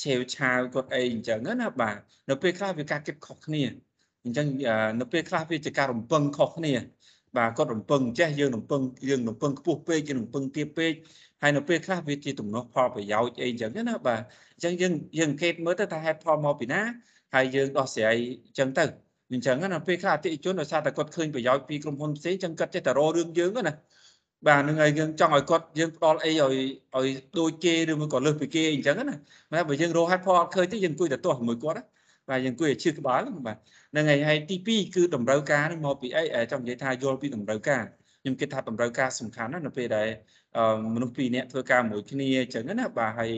ឆេវឆាវគាត់អីអញ្ចឹងណាបាទនៅពេលខ្លះវាការគិតខុសគ្នាអញ្ចឹងនៅពេលខ្លះវាជាការរំពឹងខុសគ្នាបាទគាត់រំពឹងចេះយើងរំពឹងយើងរំពឹងខ្ពស់ពេកយើងរំពឹងទាបពេក ហើយនៅពេលខ្លះវាជាទំនាស់ផលប្រយោជន៍អីអញ្ចឹងណាបាទអញ្ចឹងយើងយើងអង្កេតមើលទៅថាហេតុផលមកពីណាហើយយើងដោះស្រាយអញ្ចឹងទៅអញ្ចឹងណាពេលខ្លះអតិថិជនដោយសារតែគាត់ឃើញប្រយោជន៍ពីក្រុមហ៊ុនផ្សេងអញ្ចឹងគាត់ចេះតែរករឿងយើងណាបាទនឹងហើយយើងចង់ឲ្យគាត់យើងផ្ដល់អីឲ្យឲ្យដូចគេឬមួយក៏លើសពីគេអញ្ចឹងណាតែបើយើងរកហេតុផលអត់ឃើញទេយើងអង្គុយតែទាស់ជាមួយគាត់ណាបាទយើងអង្គុយឲ្យឈឺក្បាលបាទហ្នឹងហើយហើយទី2គឺតម្រូវការនេះមកពីអីចង់និយាយថាយល់ពីតម្រូវការខ្ញុំគិតថាតម្រូវការសំខាន់ណាស់នៅពេលដែល មនុស្សពីរនាក់ធ្វើការមួយគ្នាអញ្ចឹងណាបាទហើយ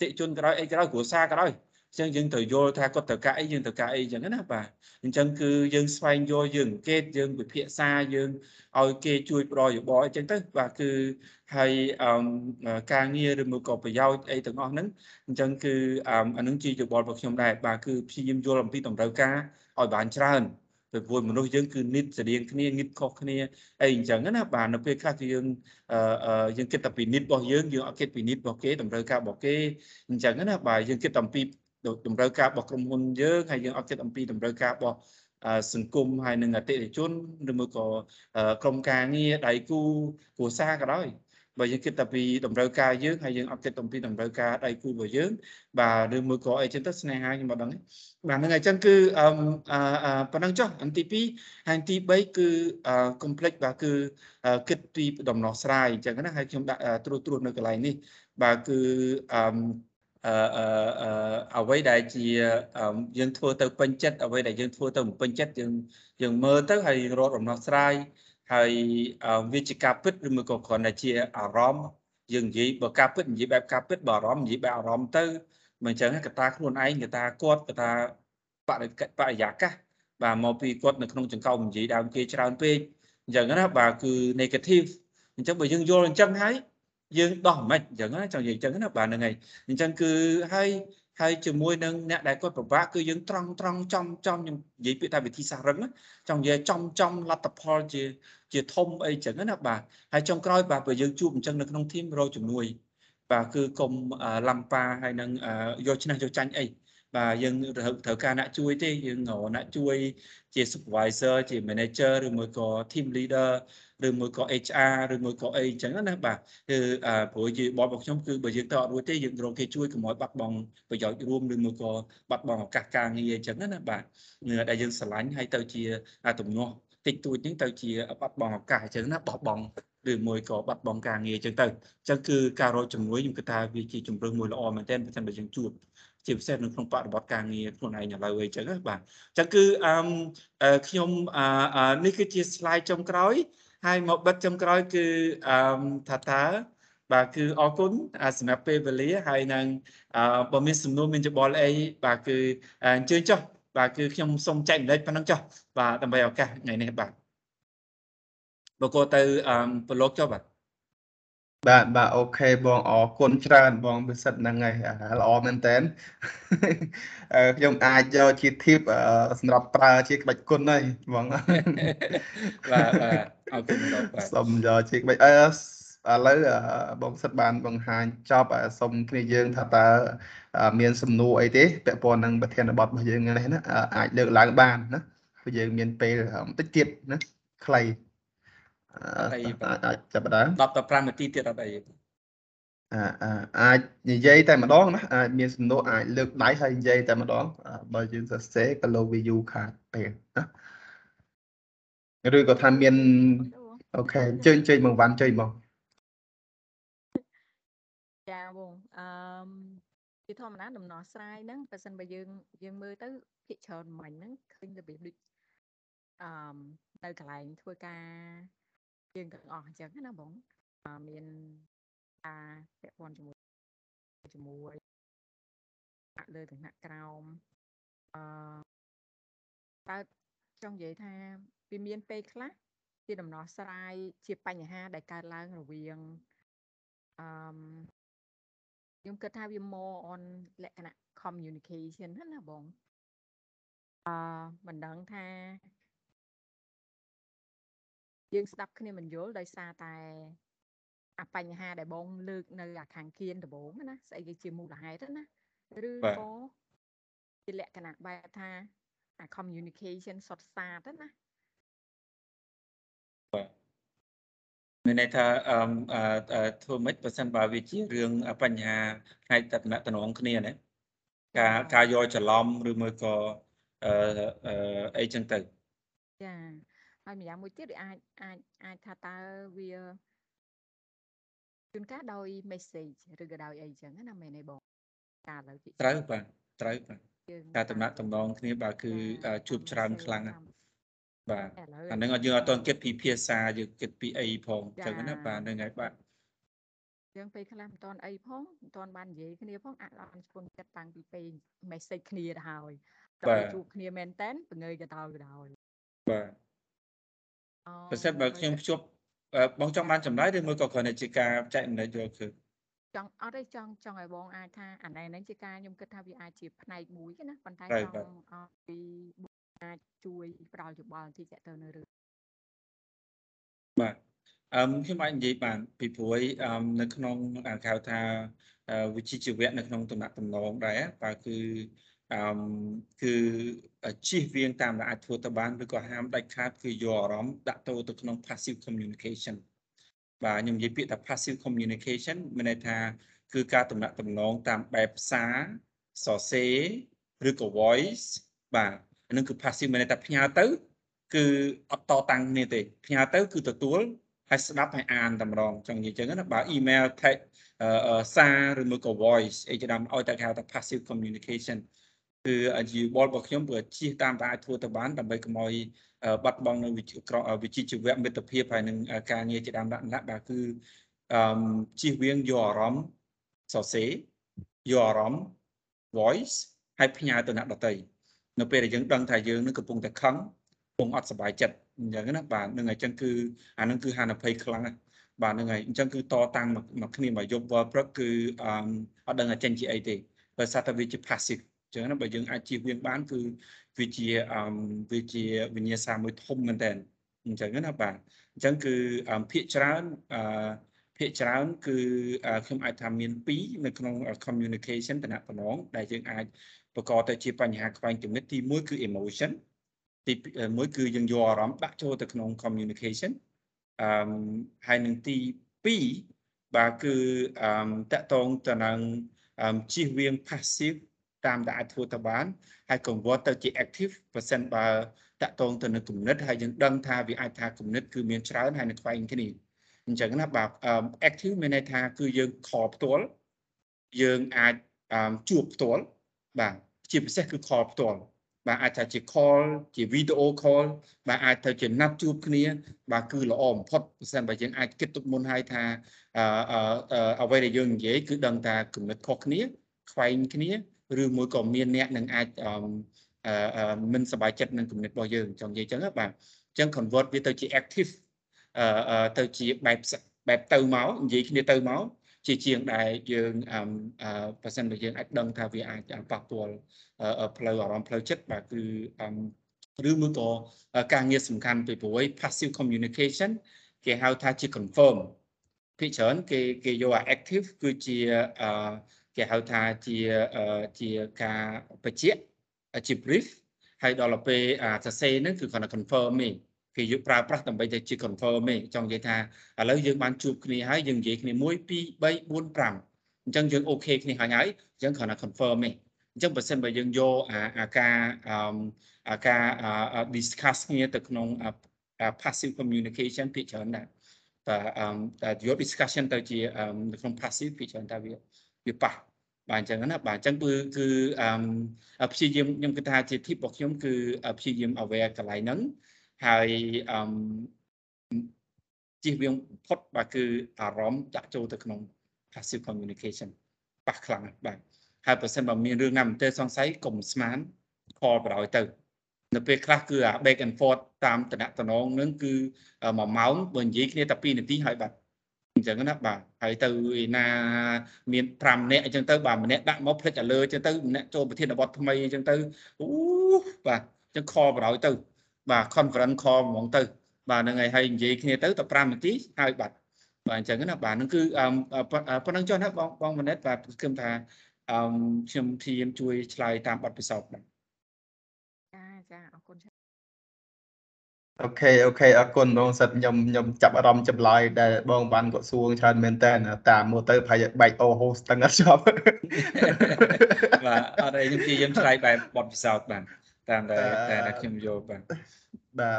តិជនក្រោយអីក្រោយគ្រួសារក្រោយអញ្ចឹងយើងត្រូវយល់ថាគាត់ត្រូវការអីយើងត្រូវការអីអញ្ចឹងណាបាទអញ្ចឹងគឺយើងស្វែងយល់យើងអង្កេតយើងវិភាសាយើងឲ្យគេជួយប្រយោបល់អញ្ចឹងទៅបាទគឺហើយការងារឬមួយក៏ប្រយោជន៍អីទាំងអស់ហ្នឹងអញ្ចឹងគឺអានឹងជាយោបល់របស់ខ្ញុំដែរបាទគឺព្យាយាមយល់អំពីតម្រូវការឲ្យបានច្រើន ពីព្រោះមនុស្សយើងគឺនិតស្តៀងគ្នានិតខុសគ្នាអីអញ្ចឹងណាបាទនៅពេលខ្លះគឺយើងយើងគិតតែពីនិតរបស់យើងយើងអត់គិតពីនិតរបស់គេតម្រូវការរបស់គេអញ្ចឹងណាបាទយើងគិតតែពីតម្រូវការរបស់ក្រុមហ៊ុនយើងហើយយើងអត់គិតអំពីតម្រូវការរបស់សង្គមហើយនឹងអតិថិជនឬមួយក៏ក្រុមការងារដៃគូគ្រួសារក៏ដោយ បើយើងគិតតែពីតម្រូវការយើងហើយយើងអត់គិតអំពីតម្រូវការដៃគូរបស់យើងបាទឬមួយក៏អីចឹងទៅស្នេហាខ្ញុំមកដឹងបាទហ្នឹងហើយចឹងគឺអឺប៉ុណ្ណឹងចុះអនទី2ហើយទី3គឺ complex បាទគឺគិតពីដំណោះស្រាយអញ្ចឹងណាហើយខ្ញុំដាក់ត្រួសត្រាសនៅកន្លែងនេះបាទគឺអឺអឺអឺអ្វីដែលជាយើងធ្វើទៅពេញចិត្តអ្វីដែលយើងធ្វើទៅមិនពេញចិត្តយើងយើងមើលទៅហើយរកដំណោះស្រាយ ហើយវាជាការពិតឬមួយក៏គ្រាន់តែជាអារម្មណ៍យើងនិយាយបើការពិតនិយាយបែបការពិតបើអារម្មណ៍និយាយបែបអារម្មណ៍ទៅមិនអញ្ចឹងកតាខ្លួនឯងកតាគាត់កតាបរិបរិយាកាសបាទមកពីគាត់នៅក្នុងចង្កោមនិយាយដើមគេច្រើនពេកអញ្ចឹងណាបាទគឺ negative អញ្ចឹងបើយើងយល់អញ្ចឹងហើយយើងដោះមិនអញ្ចឹងណាចង់និយាយអញ្ចឹងណាបាទហ្នឹងហើយអញ្ចឹងគឺហើយហើយជាមួយនឹងអ្នកដែលគាត់ពិបាកគឺយើងត្រង់ត្រង់ចំចំខ្ញុំនិយាយពាក្យថាវិធីសាស្ត្ររឹងចង់និយាយចំចំលទ្ធផលជា ជាធំអីចឹងណាបាទហើយចុងក្រោយបាទបើយើងជួបអញ្ចឹងនៅក្នុងធីមរកជំនួយបាទគឺកុំឡំប៉ាហើយនឹងយកឈ្នះយកចាញ់អីបាទយើងត្រូវការអ្នកជួយទេយើងអ្នកជួយជា supervisor ជា manager ឬមួយក៏ team leader ឬមួយក៏ HR ឬមួយក៏អីអញ្ចឹងណាបាទគឺព្រោះជាបបរបស់ខ្ញុំគឺបើយើងទៅអត់រួចទេយើងរកគេជួយកុំឲ្យបាត់បង់ប្រយោជន៍រួមឬមួយក៏បាត់បង់ឱកាសការងារអញ្ចឹងណាបាទដែលយើងស្រឡាញ់ហើយទៅជាទំនាស់ តិចតួចហ្នឹងទៅជាបាត់បង់ឱកាសអញ្ចឹងណាបោះបង់ឬមួយក៏បាត់បង់ការងារអញ្ចឹងទៅអញ្ចឹងគឺការរកជំនួយខ្ញុំគិតថាវាជាជំរឿនមួយល្អមែនទែនបើមិនបើយើងជួបជាពិសេសនៅក្នុងបរិបទការងារខ្លួនឯងឥឡូវអីចឹងបាទអញ្ចឹងគឺអឺខ្ញុំនេះគឺជា slide ចុងក្រោយហើយមកបិទចុងក្រោយគឺអឺថាតើបាទគឺអរគុណសម្រាប់ពេលវេលាហើយនឹងបើមានសំណួរមានច្បល់អីបាទគឺអញ្ជើញចុះ បាទគឺខ្ញុំសូមចែកម្លែកប៉ុណ្ណឹងចុះបាទដើម្បីឱកាសថ្ងៃនេះបាទបកទៅអឺប្រឡូកចុះបាទបាទបាទអូខេបងអរគុណច្រើនបងពិសិដ្ឋហ្នឹងហើយល្អមែនតើខ្ញុំអាចយកជាធីបសម្រាប់ប្រើជាក្បាច់គុណហើយបងបាទបាទអរគុណបាទសូមយកជាក្បាច់អឺ ឥឡូវបងសិទ្ធបានបង្ហាញចប់សុំគ្នាយើងថាតើមានសំណួរអីទេពាក់ព័ន្ធនឹងប្រធានបទរបស់យើងនេះណាអាចលើកឡើងបានណាព្រោះយើងមានពេលបន្តិចទៀតណាខ្លីអាចចាប់ដើម10ទៅ5នាទីទៀតអត់អីអាចនិយាយតែម្ដងណាអាចមានសំណួរអាចលើកដៃហើយនិយាយតែម្ដងបើយើងសរសេរក៏លោក view ខាតពេលណាឬក៏ថាមានអូខេអញ្ជើញជើញមកវ៉ាន់ជើញមក ចាបងអឺជាធម្មតាដំណោះស្រាយហ្នឹងបើសិនបើយើងយើងមើលទៅភាគច្រើនមិញហ្នឹងឃើញរបៀបដូចអឺនៅកន្លែងធ្វើការយើងទាំងអស់អញ្ចឹងណាបងមានការពាក់ព័ន្ធជាមួយជាមួយថ្នាក់លើថ្នាក់ក្រោមអឺតើចង់និយាយថាវាមានពេលខ្លះជាដំណោះស្រាយជាបញ្ហាដែលកើតឡើងរវាងអឺ ខ្ញុំគិតថាវា more on លក្ខណៈ communication ណាបងអឺមិនដឹងថាយើងស្ដាប់គ្នាមិនយល់ដោយសារតែអាបញ្ហាដែលបងលើកនៅអាខាងគៀនដំបងណាស្អីគេជាមូលហេតុណាឬក៏ជាលក្ខណៈបែបថាអា communication សុទ្ធសាធណាបាទ មានន័យថាអឺធ្វើម៉េចបើសិនបើវាជារឿងបញ្ហាផ្នែកតំណតំណងគ្នាណាការការយកច្រឡំឬមួយក៏អឺអីចឹងទៅចាហើយម្យ៉ាងមួយទៀតវាអាចអាចអាចថាតើវាជួនកាលដោយ message ឬក៏ដោយអីចឹងណាមែនទេបងកាលឥឡូវភាគត្រូវបាទត្រូវបាទយើងការតំណាក់តំណងគ្នាបាទគឺអឺជួបច្រើនខ្លាំងណាស់ បាទឥឡូវអាហ្នឹងយើងអត់ទាន់គិតពីភាសាយើងគិតពីអីផងអញ្ចឹងណាបាទហ្នឹងហើយបាទយើងពេលខ្លះមិនតាន់អីផងមិនតាន់បាននិយាយគ្នាផងអាចអត់ស្ពន់ចិត្តតាំងពីពេល message គ្នាទៅហើយដល់ជួបគ្នាមែនតែនបង្ងើយក៏ដោយក៏ដោយបាទអូប្រសិនបើខ្ញុំភ្ជាប់អឺបងចង់បានចម្លើយឬមួយក៏គ្រាន់តែជាការចែកម្លែកយកគឺចង់អត់ទេចង់ចង់ឲ្យបងអាចថាអានេះហ្នឹងជាការខ្ញុំគិតថាវាអាចជាផ្នែកមួយទេណាប៉ុន្តែត្រូវចង់បាទឲ្យពីបង អាចជួយផ្ដល់យោបល់បន្តិចតទៅនៅរឿងបាទអឹមខ្ញុំអាចនិយាយបានពីព្រោះអឹមនៅក្នុងអាគេហៅថាអឺវិជ្ជាជីវៈនៅក្នុងតំណតំណងដែរបាទគឺអឹមគឺជៀសវាងតាមដែលអាចធ្វើទៅបានឬក៏ហាមដាច់ខាតគឺយកអារម្មណ៍ដាក់ទៅទៅក្នុង passive communication បាទខ្ញុំនិយាយពាក្យថា passive communication មានន័យថា គឺការតំណាក់តំណងតាមបែបសារសរសេរឬក៏ voice បាទអា នឹងគឺ passive មានន័យថាផ្ញើទៅ គឺអត់តតាំងគ្នាទេផ្ញើទៅគឺទទួលហើយស្ដាប់ហើយអានតែម្ដងចង់និយាយចឹងណាបើ email text អឺអឺសារឬមួយក៏ voice អីជាដើមឲ្យតែគេហៅថា passive communication គឺជីវបលរបស់ខ្ញុំព្រោះជិះតាមតែអាចធ្វើទៅបានដើម្បីកុំឲ្យអឺបាត់បង់នៅវិជ្ជាក្រវិជ្ជាជីវៈមិត្តភាពហើយនឹងការងារជាដើមដាក់ដាក់បាទគឺអឺជិះវៀងយកអារម្មណ៍សរសេរយកអារម្មណ៍ voice ហើយផ្ញើទៅអ្នកដទៃ នៅពេលដែលយើងដឹងថាយើងនឹងកំពុងតែខឹងពងអត់សុបាយចិត្តអញ្ចឹងណាបាទនឹងអញ្ចឹងគឺអានឹងគឺហានិភ័យខ្លាំងណាស់បាទនឹងហើយអញ្ចឹងគឺតតាំងមកមកគ្នាមកយប់វល់ព្រឹកគឺអឺអត់ដឹងថាចេញជាអីទេបើសារតែវាជា passive អញ្ចឹងណាបើយើងអាចជៀសវាងបានគឺវាជាអឺវាជាវិញ្ញាសាមួយធំមែនតើអញ្ចឹងណាបាទអញ្ចឹងគឺអឺភាកច្រើនអឺភាកច្រើនគឺអឺខ្ញុំអាចថាមាន2នៅក្នុង communication តំណតំណងដែលយើងអាច បង្កទៅជាបញ្ហាខ្វែងគំនិតទី1គឺ emotion ទីពីរមួយគឺយើងយកអារម្មណ៍ដាក់ចូលទៅក្នុង communication អឺហើយនឹងទី2បាទគឺអឺតកតងទៅនឹងអឺជិះវៀង passive តាមដែលអាចធ្វើទៅបានហើយ convert ទៅជា active ប្រសិនបើតកតងទៅនឹងគំនិតហើយយើងដឹងថាវាអាចថាគំនិតគឺមានច្រើនហើយនៅខ្វែងគ្នាអញ្ចឹងណាបាទអឺ active មានន័យថាគឺយើងខលផ្ទាល់យើងអាចអឺជួបផ្ទាល់ បាទជាពិសេសគឺខលផ្ទាល់បាទអាចថាជា call ជា video call បាទអាចទៅជាណាត់ជួបគ្នា បាទគឺល្អបំផុតប្រសិនបើយើងអាចគិតទុកមុនហើយថាអឺអឺអឺអ្វីដែលយើងនិយាយគឺដឹងថាគំនិតខុសគ្នាខ្វែងគ្នាឬមួយក៏មានអ្នកនឹងអាចអឺអឺអឺមិនសប្បាយចិត្តនឹងគំនិតរបស់យើងចង់និយាយអញ្ចឹងណាបាទអញ្ចឹង convert វាទៅជា active អឺអឺទៅជាបែបបែបទៅមកនិយាយគ្នាទៅមក ជាជាងដែលយើងអឺអឺបើសិនបើយើងអាចដឹងថាវាអាចប៉ះពាល់អឺផ្លូវអារម្មណ៍ផ្លូវចិត្តបាទគឺអឺឬមួយក៏ការងារសំខាន់ពីព្រោះ passive communication គេហៅថាជា confirm ភាគច្រើនគេគេយកអា active គឺជាអឺគេហៅថាជាអឺជាការបញ្ជាក់ជា brief ហើយដល់ទៅពេលអាសរសេរហ្នឹងគឺគាត់ថា confirm ទេ គេយកប្រើប្រាស់ដើម្បីទៅជា confirm ទេចង់និយាយថាឥឡូវយើងបានជួបគ្នាហើយយើងនិយាយគ្នា1 2 3 4 5អញ្ចឹងយើងអូខេគ្នាហើយហើយអញ្ចឹងគាត់ថា confirm ទេអញ្ចឹងបើសិនបើយើងយកអាអាការអឺអាការអឺ discuss គ្នាទៅក្នុងអា passive communication ភាគច្រើនដែរតែអឺតែយក discussion ទៅជាអឺនៅក្នុង passive ភាគច្រើនតែវាវាប៉ះបាទអញ្ចឹងណាបាទអញ្ចឹងគឺគឺអឺព្យាយាមខ្ញុំគិតថាជា tip របស់ខ្ញុំគឺព្យាយាម aware កន្លែងហ្នឹង ហើយអឺជិះវៀងផុតបាទគឺអារម្មណ៍ចាក់ចូលទៅក្នុង passive communication ប៉ះខ្លាំងណាស់បាទហើយបើសិនបើមានរឿងណាមិនទេសង្ស័យកុំស្មានខលបរោយទៅនៅពេលខ្លះគឺអា back and forth តាមតំណតំណងនឹងគឺ1ម៉ោងបើនិយាយគ្នាតែ2នាទីហើយបាត់អញ្ចឹងណាបាទហើយទៅឯណាមាន5នាក់អញ្ចឹងទៅបាទម្នាក់ដាក់មកផ្លិចឲ្យលើអញ្ចឹងទៅម្នាក់ចូលប្រធានបទថ្មីអញ្ចឹងទៅអូបាទអញ្ចឹងខលបរោយទៅ បាទ conference call ហ្មងទៅបាទហ្នឹងហើយហើយនិយាយគ្នាទៅតែ5នាទីហើយបាត់បាទអញ្ចឹងណាបាទហ្នឹងគឺប៉ុណ្្នឹងចុះណាបងបងមនិតបាទគឺថាអឺខ្ញុំព្យាយាមជួយឆ្លើយតាមបទពិសោធន៍បាទចាចាអរគុណច្រើនអូខេអូខេអរគុណបងសិតខ្ញុំខ្ញុំចាប់អារម្មណ៍ចម្លើយដែលបងបានក៏សួងច្រើនមែនតើតាមមើលទៅប្រហែលបែកអូ host ទាំងអត់ចប់បាទអត់អីខ្ញុំព្យាយាមឆ្លើយបែបបទពិសោធន៍បាទតាមដែលតែខ្ញុំយកបាទ បា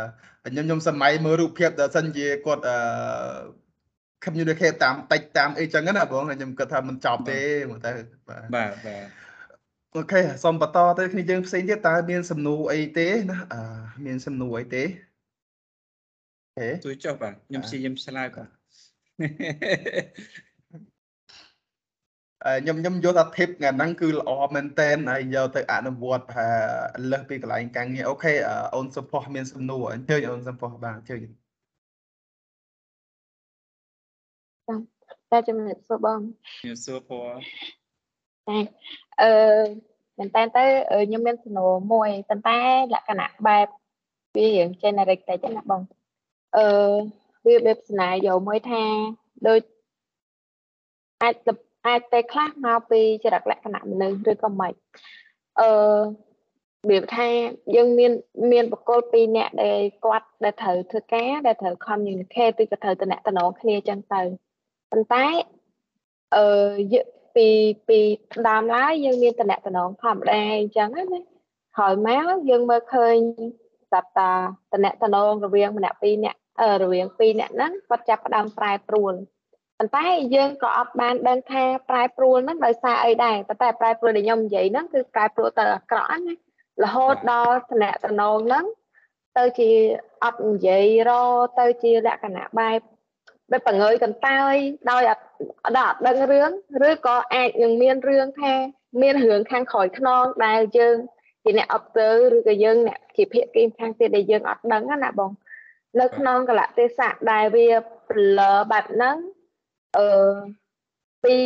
ទខ្ញុំខ្ញុំសម័យមើលរូបភាពដល់សិនជាគាត់អឺ communicate តាមតិចតាមអីចឹងណាបងខ្ញុំគិតថាមិនចប់ទេមកទៅបាទបាទបាទ OK សូមបន្តទៅគ្នាយើងផ្សេងទៀតតើមានសំណួរអីទេណាអឺមានសំណួរអីទេ OK ជួយចុះបាទខ្ញុំព្យាយាមឆ្លើយបាទអឺ ខ្ញុំខ្ញុំយល់ថា tip ថ្ងៃហ្នឹងគឺល្អមែនតែនហើយយកទៅអនុវត្តថាលើសពីកន្លែងការងារ OK អឺអូនសុផុសមានសំណួរអញ្ជើញអូនសុផុសបាទអញ្ជើញតែជំរាបសួរបងខ្ញុំសួរពណ៌តែអឺមែនតើទៅអឺខ្ញុំមានសំណួរមួយប៉ុន្តែលក្ខណៈបែបវារៀង generic តែចឹងណាបងអឺវាបែបស្នាយោមួយថាដូចអាចទៅ អាចទៅខ្លះមកពីចរិតលក្ខណៈមនុស្សឬក៏មិនអឺរបៀបថាយើងមានមានបកគលពីរនាក់ដែលគាត់ដែលត្រូវធ្វើការដែលត្រូវ communicate ឬក៏ត្រូវតំណតំណងគ្នាចឹងទៅប៉ុន្តែអឺយើងពីពីដើមឡើយយើងមានតំណតំណងធម្មតាអញ្ចឹងណាក្រោយមកយើងមើលឃើញស្រាប់តាតំណតំណងរវាងម្នាក់ពីរនាក់អឺរវាងពីរនាក់ហ្នឹងគាត់ចាប់ផ្ដើមប្រែប្រួល ប៉ុន្តែយើងក៏អត់បានដឹងថាប្រែប្រួលហ្នឹងដោយសារអីដែរប៉ុន្តែប្រែប្រួលដែលខ្ញុំនិយាយហ្នឹងគឺប្រែប្រួលទៅអាក្រក់ណារហូតដល់តំណតំណងហ្នឹងទៅជាអត់និយាយរទៅជាលក្ខណៈបែបបែបបង្ើយកន្តើយដោយអត់ដល់អត់ដឹងរឿងឬក៏អាចនឹងមានរឿងថាមានរឿងខាងក្រោយខ្នងដែលយើងជាអ្នក observe ឬក៏យើងអ្នកជាភាគីខាងទៀតដែលយើងអត់ដឹងណាបង នៅក្នុងកលៈទេសៈដែលវាប្រឡើបែបហ្នឹង អឺពី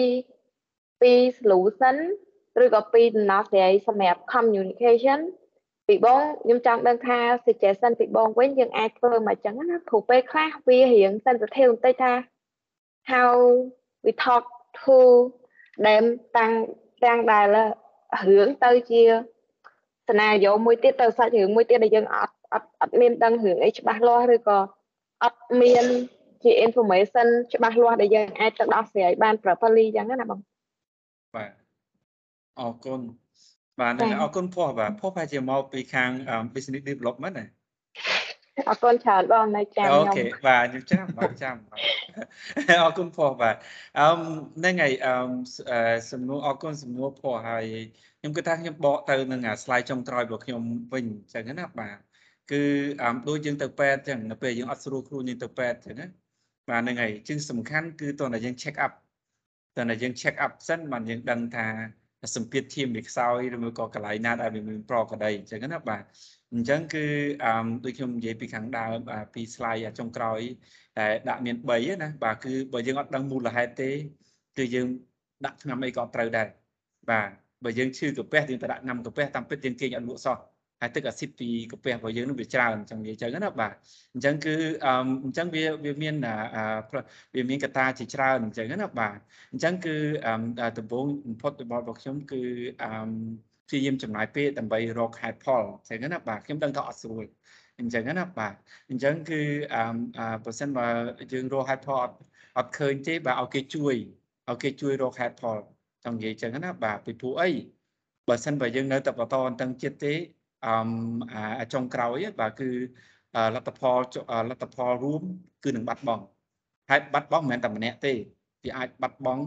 ពី solution ឬក៏ពីដំណោះស្រាយសម្រាប់ communication ពីបងខ្ញុំចង់ដឹងថា suggestion ពីបងវិញយើងអាចធ្វើមកចឹងណាព្រោះពេលខ្លះវារៀង sensitive បន្តិចថា how we talk to them តាំងទាំងដែលរឿងទៅជាស្នាយោមួយទៀតទៅសាច់រឿងមួយទៀតដែលយើងអត់អត់អត់មានដឹងរឿងអីច្បាស់លាស់ឬក៏អត់មាន ជា information ច្បាស់លាស់ដែលយើងអាចទៅដោះស្រាយបាន properly ចឹងណាបងបាទអរគុណបាទហ្នឹងហើយអរគុណភ័ព្វបាទភ័ព្វប្រហែលជាមកពីខាងអឺ business development ណាអរគុណច្រើនបងនៅចាំអូខ្ញុំខេបាទខ្ញុំចាំបាទចាំបាទអរគុណភ័ព្វបាទអឺហ្នឹងហើយអឺអឺសំណួរអរគុណសំណួរភ័ព្វហើយខ្ញុំគិតថាខ្ញុំបកទៅនឹងអា slide ចុងក្រោយរបស់ខ្ញុំវិញអញ្ចឹងណាបាទគឺអឺដូចយើងទៅពេទ្យអញ្ចឹងនៅពេលយើងអត់ស្រួលខ្លួនយើងទៅពេទ្យអញ្ចឹងណា បាទហ្នឹងហើយជាងសំខាន់គឺតើយើង check up តើយើង check up សិនបានយើងដឹងថាសម្ពាធឈាមវាខ្សោយឬមួយក៏កន្លែងណាដែលវាមានប្រក្តីអញ្ចឹងណាបាទអញ្ចឹងគឺអឺដូចខ្ញុំនិយាយពីខាងដើមបាទពី slide ចុងក្រោយតែដាក់មាន3ណាបាទគឺបើយើងអត់ដឹងមូលហេតុទេគឺយើងដាក់ថ្នាំអីក៏អត់ត្រូវដែរបាទបើយើងឈឺកាពះយើងទៅដាក់ថ្នាំកាពះតាមពិតយើងគេងអត់លក់សោះ ហើយទឹកអាស៊ីតពីកាពះរបស់យើងនឹងវាច្រើនអញ្ចឹងនិយាយចឹងណាបាទអញ្ចឹងគឺអឺអញ្ចឹងវាវាមានអាវាមានកត្តាជាច្រើនអញ្ចឹងណាបាទអញ្ចឹងគឺអឺដំបូងបំផុតរបស់ខ្ញុំគឺអឺព្យាយាមចំណាយពេលដើម្បីរកហេតុផលអញ្ចឹងណាបាទខ្ញុំដឹងថាអត់ស្រួលអញ្ចឹងណាបាទអញ្ចឹងគឺអឺបើសិនបើយើងរកហេតុផលអត់អត់ឃើញទេបាទឲ្យគេជួយឲ្យគេជួយរកហេតុផលចង់និយាយអញ្ចឹងណាបាទពីព្រោះអីបើសិនបើយើងនៅតែបន្តអន្តឹងចិត្តទេ អឺអាចុងក្រោយបាទគឺលទ្ធផលលទ្ធផលរួមគឺនឹងបាត់បង់ហើយបាត់បង់មិនមែនតែម្នាក់ទេវាអាចបាត់បង់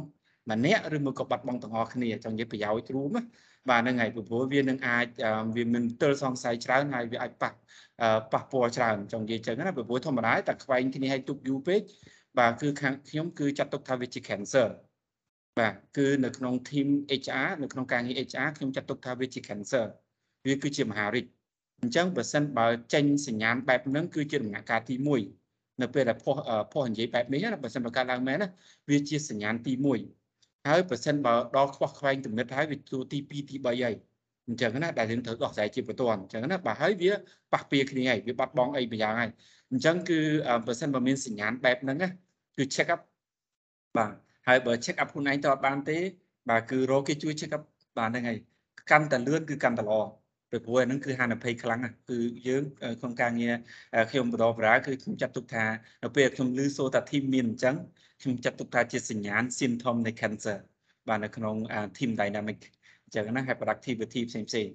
ម្នាក់ឬមួយក៏បាត់បង់ទាំងអស់គ្នាចង់និយាយប្រយោជន៍រួមណាបាទហ្នឹងហើយព្រោះវានឹងអាចវាមានទិលសង្ស័យច្រើនហើយវាអាចប៉ះប៉ះពាល់ច្រើនចង់និយាយចឹងណាព្រោះធម្មតាតែខ្វែងគ្នាឲ្យទុកយូរពេកបាទគឺខាងខ្ញុំគឺចាត់ទុកថាវាជា cancer បាទគឺនៅក្នុង team HR នៅក្នុងការងារ HR ខ្ញុំចាត់ទុកថាវាជា cancer វាគឺជាមហារិទ្ធអញ្ចឹងបើសិនបើចេញសញ្ញាណបែបហ្នឹងគឺជាដំណាក់កាលទី1នៅពេលដែលផុសផុសនិយាយបែបនេះណាបើសិនបើកើតឡើងមែនណាវាជាសញ្ញាណទី1ហើយបើសិនបើដល់ខ្វះខ្វែងទំនិតហើយវាទូទី2ទី3ហើយអញ្ចឹងណាដែលយើងត្រូវដោះស្រាយជាបន្ទាន់អញ្ចឹងណាបើហើយវាប៉ះពៀគ្នាហើយវាបាត់បង់អីម្យ៉ាងហើយអញ្ចឹងគឺបើសិនបើមានសញ្ញាណបែបហ្នឹងណាគឺ check up បាទហើយបើ check up ខ្លួនឯងទៅអត់បានទេបាទគឺរកគេជួយ check up បាទហ្នឹងហើយកាន់តែលឿនគឺកាន់តែល្អ ពីព្រោះហ្នឹងគឺហានិភ័យខ្លាំងណាស់គឺយើងក្នុងការងារខ្ញុំបដបរាគឺខ្ញុំចាត់ទុកថានៅពេលខ្ញុំឮសូថា team មានអញ្ចឹងខ្ញុំចាត់ទុកថាជាសញ្ញាណ symptom នៃ cancer បាទនៅក្នុង team dynamic អញ្ចឹងណាហើយ productivity ផ្សេងផ្សេង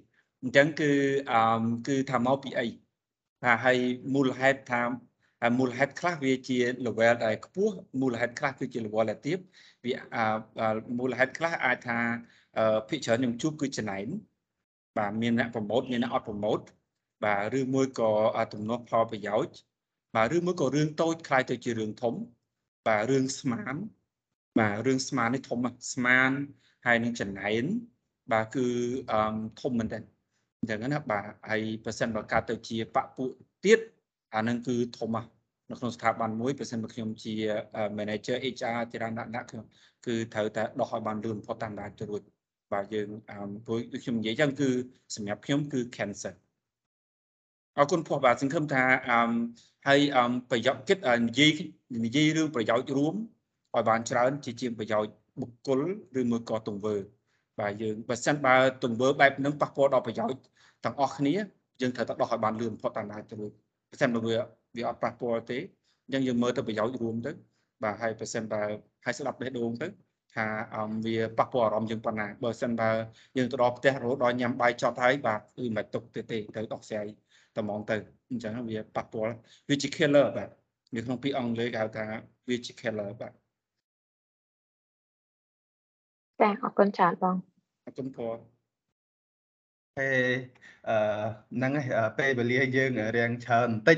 អញ្ចឹងគឺអឺគឺថាមកពីអីបាទហើយមូលហេតុថាហើយមូលហេតុខ្លះវាជា level ដែលខ្ពស់មូលហេតុខ្លះគឺជា level ដែលទាបវាមូលហេតុខ្លះអាចថាភិកច្រើនខ្ញុំជួបគឺចំណែន បាទមានអ្នកប្រម៉ូតមានអ្នកអត់ប្រម៉ូតបាទឬមួយក៏ទំនាស់ផលប្រយោជន៍បាទឬមួយក៏រឿងតូចคล้ายទៅជារឿងធំបាទរឿងស្មានបាទរឿងស្មាននេះធំស្មានហើយនឹងចំណែនបាទគឺអឺធំមែនតើអញ្ចឹងណាបាទហើយប៉ះសិនបើកើតទៅជាបពុទៀតអានឹងគឺធំណាស់នៅក្នុងស្ថាប័នមួយបើសិនបើខ្ញុំជា manager HR ជារណៈដាក់ខ្ញុំគឺត្រូវតែដោះឲ្យបានលឿនផុតតាមដានទៅរួច បាទយើងព្រោះដូចខ្ញុំនិយាយចឹងគឺសម្រាប់ខ្ញុំគឺ cancer អរគុណពោះបាទសង្ឃឹមថាអឺហើយប្រយោជន៍គិតនិយាយនិយាយរឿងប្រយោជន៍រួមឲ្យបានច្រើន ជាជាងប្រយោជន៍បុគ្គលឬមួយក៏ទង្វើ បាទយើងបើសិនបើទង្វើបែបហ្នឹងប៉ះពាល់ដល់ប្រយោជន៍ទាំងអស់គ្នាយើងត្រូវតែដោះឲ្យបានលឿនផុតតាមដានទៅរួចបើសិនបើវាវាអត់ប៉ះពាល់ទេអញ្ចឹងយើងមើលទៅប្រយោជន៍រួមទៅបាទហើយបើសិនបើហើយស្ដាប់បេះដូងទៅ ថាវាប៉ះពាល់អារម្មណ៍យើងប៉ុណ្ណាបើសិនបើយើងទៅដល់ផ្ទះរហូតដល់ញ៉ាំបាយចប់ហើយបាទគឺមិនទុកទេទេត្រូវដោះស្រាយតែហ្មងទៅអញ្ចឹងវាប៉ះពាល់វាជា killer បាទនៅក្នុងពាក្យអង់គ្លេសគេហៅថាវាជា killer បាទចាអរគុណច្រើនបងអរគុណពរពេលអឺហ្នឹងឯងពេលវេលាយើងរៀងច្រើនបន្តិច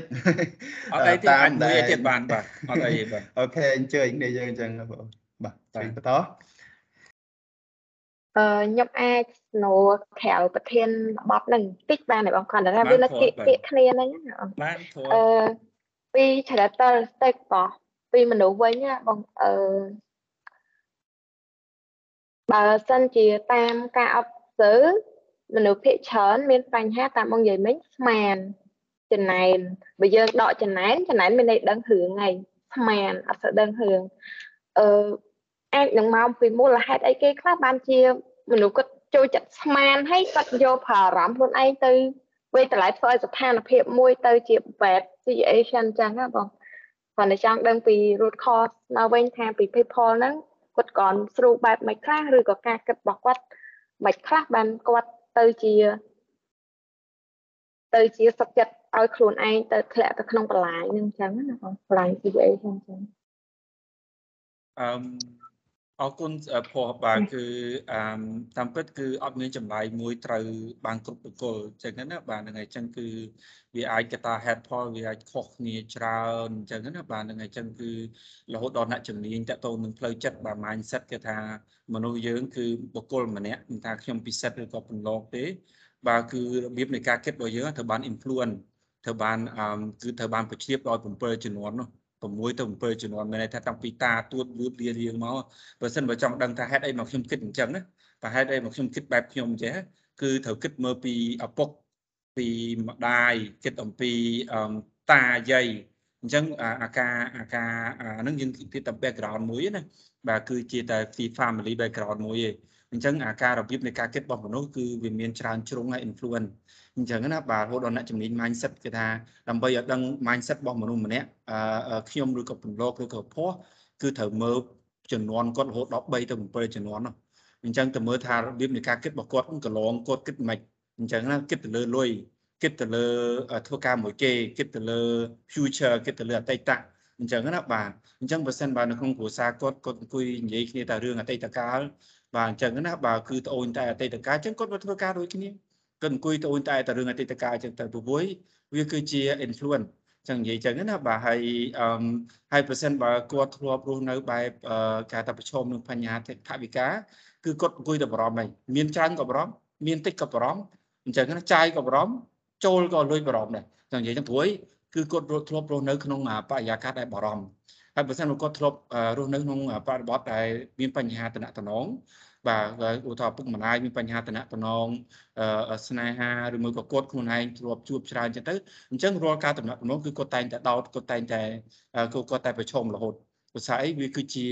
អត់អីទេអាចមួយទៀតបានបាទអត់អីទេបាទអូខេអញ្ជើញគ្នាយើងអញ្ចឹងបង បាទបន្តបន្តអឺខ្ញុំអាចស្នូក្រៅប្រធានបទនឹងបន្តិចបានទេបងគាត់ថាវាលើពាក្យពាក្យគ្នាហ្នឹងបានអឺពីច្រតលស្ទេកបោះពីមនុស្សវិញបងអឺបើសិនជាតាមការអបសើមនុស្សភាគច្រើនមានបញ្ហាតាមបងនិយាយមិញស្មានចំណែនបើយើងដកចំណែនចំណែនមានន័យដឹងរឿងហើយស្មានអត់សូវដឹងរឿង អឺអាចនឹងមកពីមូលហេតុអីគេខ្លះបានជាមនុស្សគាត់ចូលចិត្តស្មានហើយគាត់យកប្រើអារម្មណ៍ខ្លួនឯងទៅវាតម្លៃធ្វើឲ្យស្ថានភាពមួយទៅជា bad situation ចឹងណាបងគាត់តែចង់ដឹងពី root cause មកវិញថាពី people ហ្នឹងគាត់ក៏ស្រួលបែបមិនខ្លះឬក៏ការគិតរបស់គាត់មិនខ្លះបានគាត់ទៅជា ទៅជាសុខចិត្តឲ្យខ្លួនឯងទៅធ្លាក់ទៅក្នុងបន្លាយនឹងអញ្ចឹងណាបងបន្លាយ situation អញ្ចឹង អឺអរគុណព្រោះបាទគឺអឺតាមពិតគឺអត់មានចម្លើយមួយត្រូវបានគ្រប់បុគ្គលអញ្ចឹងណាបាទហ្នឹងហើយអញ្ចឹងគឺវាអាចកតា head fall វាអាចខុសគ្នាច្រើនអញ្ចឹងណាបាទហ្នឹងហើយអញ្ចឹងគឺរហូតដល់អ្នកជំនាញតទៅនឹងផ្លូវចិត្តបាទ mindset គេថាមនុស្សយើងគឺបុគ្គលម្នាក់មិនថាខ្ញុំពិសិដ្ឋឬក៏ពន្លកទេ បាទគឺរបៀបនៃការគិតរបស់យើងត្រូវបាន influence ត្រូវបានគឺត្រូវបានបញ្ជ្រាបដោយ7ជំនាន់នោះ 6ទៅ7ជំនាន់មានន័យថាតាំងពីតាទួតលួតលារៀងមកបើសិនបើចង់ដឹងថាហេតុអីមកខ្ញុំគិតអញ្ចឹងណាតែហេតុអីមកខ្ញុំគិតបែបខ្ញុំអញ្ចឹងគឺត្រូវគិតមើលពីឪពុកពីម្ដាយគិតអំពីតាយាយអញ្ចឹងអាការអាការអានឹងយើងគិតតែ background មួយណាបាទគឺជាតែ family background មួយឯង អញ្ចឹងអាការរបៀបនៃការគិតរបស់មនុស្សគឺវាមានច្រើនជ្រុងហើយ influence អញ្ចឹងណាបាទរហូតដល់អ្នកជំនាញ mindset គេថាដើម្បីឲ្យដឹង mindset របស់មនុស្សម្នាក់អឺខ្ញុំឬក៏ពន្លកឬក៏ផោះគឺត្រូវមើលចំនួនគាត់រហូតដល់3ទៅ7ចំនួននោះអញ្ចឹងទៅមើលថារបៀបនៃការគិតរបស់គាត់កន្លងគាត់គិតមិនអញ្ចឹងណាគិតទៅលើលុយគិតទៅលើធ្វើការមួយគេគិតទៅលើ future គិតទៅលើអតីតអញ្ចឹងណាបាទអញ្ចឹងបើសិនបើនៅក្នុងគ្រួសារគាត់គាត់អង្គុយនិយាយគ្នាតែរឿងអតីតកាល បាទអញ្ចឹងណាបាទគឺត្អូញតែអតីតកាលអញ្ចឹងគាត់មកធ្វើការដូចគ្នាគាត់អង្គុយត្អូញតែតែរឿងអតីតកាលអញ្ចឹងទៅព្រោះវាគឺជា influence ចឹងនិយាយចឹងណាបាទហើយអឺហើយប្រសិនបើគាត់ធ្លាប់រស់នៅបែបការតែប្រឈមនឹងបញ្ហាថវិកាគឺគាត់អង្គុយតែបារម្ភហើយមានច្រើនក៏បារម្ភមានតិចក៏បារម្ភអញ្ចឹងណាចាយក៏បារម្ភចូលក៏លុយបារម្ភដែរចឹងនិយាយចឹងព្រួយគឺគាត់ធ្លាប់រស់នៅក្នុងបរិយាកាសដែលបារម្ភហើយបើសិនមកគាត់ធ្លាប់រស់នៅក្នុងបរិបទដែលមានបញ្ហាតំណតំណង បាទឧទាហរណ៍ពុកម្ដាយមានបញ្ហាតំណតំណងស្នេហាឬមួយក៏គាត់ខ្លួនឯងធ្លាប់ជួបច្រើនចឹងទៅអញ្ចឹងរាល់ការតំណតំណងគឺគាត់តែងតែដោតគាត់តែងតែគាត់តែប្រឈមរហូតភាសាអីវាគឺជា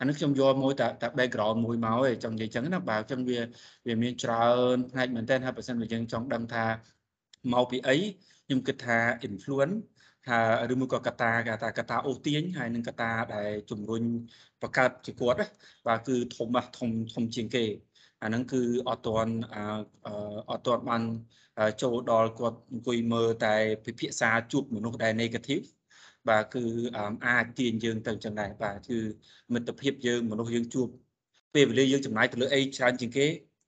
អានេះខ្ញុំយកមួយតែតែ background មួយមកឯងចង់និយាយចឹងណាបាទអញ្ចឹងវាវាមានច្រើនផ្នែកមែនតើហើយបើសិនជាយើងចង់ដឹងថាមកពីអីខ្ញុំគិតថា influence ថាឬមួយក៏កតាគេថាកតាអូសទាញហើយនឹងកតាដែលជំរុញ បង្កើតជាគាត់បាទគឺធំធំធំជាងគេអាហ្នឹងគឺអត់ទាន់អត់ទាន់បានចូលដល់គាត់អង្គុយមើលតែពិភាក្សាជួបមនុស្សដែល negative បាទគឺអមអាចទាញយើងទៅចឹងដែរបាទគឺមិត្តភាពយើងមនុស្សយើងជួបពេលវេលាយើងចំណាយទៅលើអីច្រើនជាងគេ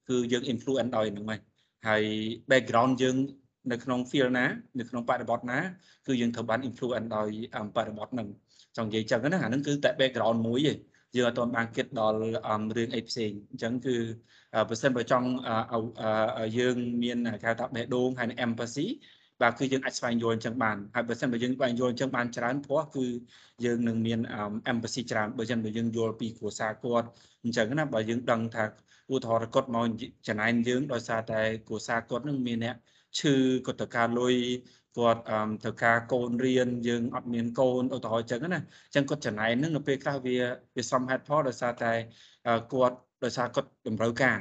គឺយើង influence ដោយហ្នឹងហើយហើយ background យើងនៅក្នុង field ណា នៅក្នុងបរិបទណា គឺយើងត្រូវបាន influence ដោយអមបរិបទហ្នឹង ចង់និយាយចឹងណាអាហ្នឹងគឺតែ background មួយឯងយើងអត់ទាន់បានគិតដល់អមរឿងអីផ្សេងអញ្ចឹងគឺអឺបើសិនបើចង់អឺអឺយើងមានគេហៅថាបេះដូងហើយនឹង empathy បាទគឺយើងអាចស្វែងយល់អញ្ចឹងបានហើយបើសិនបើយើងស្វែងយល់អញ្ចឹងបានច្រើនព្រោះគឺយើងនឹងមាន empathy ច្រើនបើមិនបើយើងយល់ពីគ្រួសារគាត់អញ្ចឹងណាបើយើងដឹងថាឧទាហរណ៍គាត់មកចំណាយយើងដោយសារតែគ្រួសារគាត់នឹងមានអ្នកឈឺគាត់ត្រូវការលុយ គាត់អឺត្រូវការកូនរៀនយើងអត់មានកូនឧទាហរណ៍អញ្ចឹងណាអញ្ចឹងគាត់ចំណាយនឹងនៅពេលខ្លះវាវាសមហេតុផលដោយសារតែគាត់ដោយសារគាត់តម្រូវការ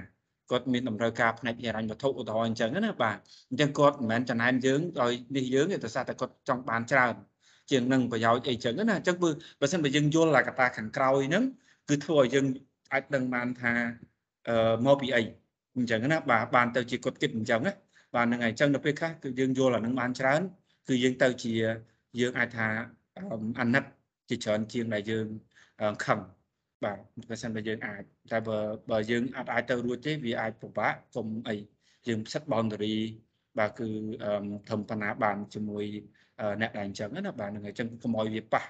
គាត់មានតម្រូវការផ្នែកហិរញ្ញវត្ថុឧទាហរណ៍អញ្ចឹងណាបាទអញ្ចឹងគាត់មិនមែនចំណាយយើងដោយនេះយើងទេដោយសារតែគាត់ចង់បានច្រើនជាងនឹងប្រយោជន៍អីចឹងណាអញ្ចឹងបើបើសិនបើយើងយល់អាកត្តាខាងក្រោយហ្នឹងគឺធ្វើឲ្យយើងអាចដឹងបានថាអឺមកពីអីអញ្ចឹងណាបាទបានទៅជាគាត់គិតអញ្ចឹងណា បាទហ្នឹងហើយអញ្ចឹងនៅពេលខ្លះគឺយើងយល់អានឹងបានច្រើន គឺយើងទៅជាយើងអាចថាអាណិតជាច្រើនជាងដែលយើងខឹងបាទបើសិនបើយើងអាចតែបើបើយើងអាចអាចទៅរួចទេវាអាចពិបាកកុំអីយើងផ្សិត boundary បាទគឺធំបណ្ណាបានជាមួយអ្នកដែលអញ្ចឹងណាបាទហ្នឹងហើយអញ្ចឹងកុំឲ្យវាប៉ះ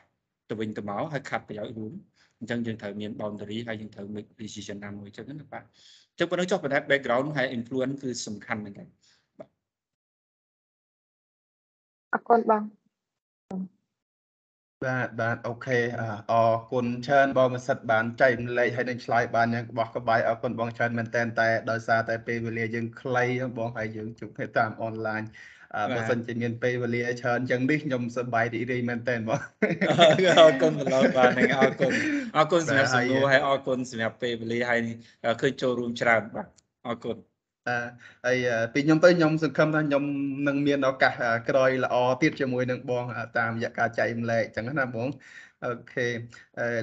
ទៅវិញទៅមកហើយខាត់ប្រយោជន៍រួមអញ្ចឹងយើងត្រូវមាន boundary ហើយយើងត្រូវ make decision ណាមួយអញ្ចឹងណាបាទអញ្ចឹងប៉ុណ្ណឹងចុះប៉ុន្តែ background ហើយ influence គឺសំខាន់មែនទេ អរគុណបងបាទបាទអូខេអអរគុណច្រើនបងមិនសិតបានចែកម្លែកហើយនឹងឆ្លើយបានយ៉ាងក្បោះក្បាយអរគុណបងច្រើនមែនតែនតែដោយសារតែពេលវេលាយើងខ្លីបងហើយយើងជួបគ្នាតាមអនឡាញអឺបើសិនជាមានពេលវេលាច្រើនចឹងនេះខ្ញុំសប្បាយរីករាយមែនតែនបងអរគុណប្រឡងបាទនឹងអរគុណអរគុណសម្រាប់សំណួរហើយអរគុណសម្រាប់ពេលវេលាហើយឃើញចូលរួមច្រើនបាទអរគុណអឺ ហើយពីខ្ញុំទៅខ្ញុំសង្ឃឹមថាខ្ញុំនឹងមានឱកាសក្រោយល្អទៀតជាមួយនឹងបងតាមរយៈការចែកម្លែកអញ្ចឹងណាបងអូខេ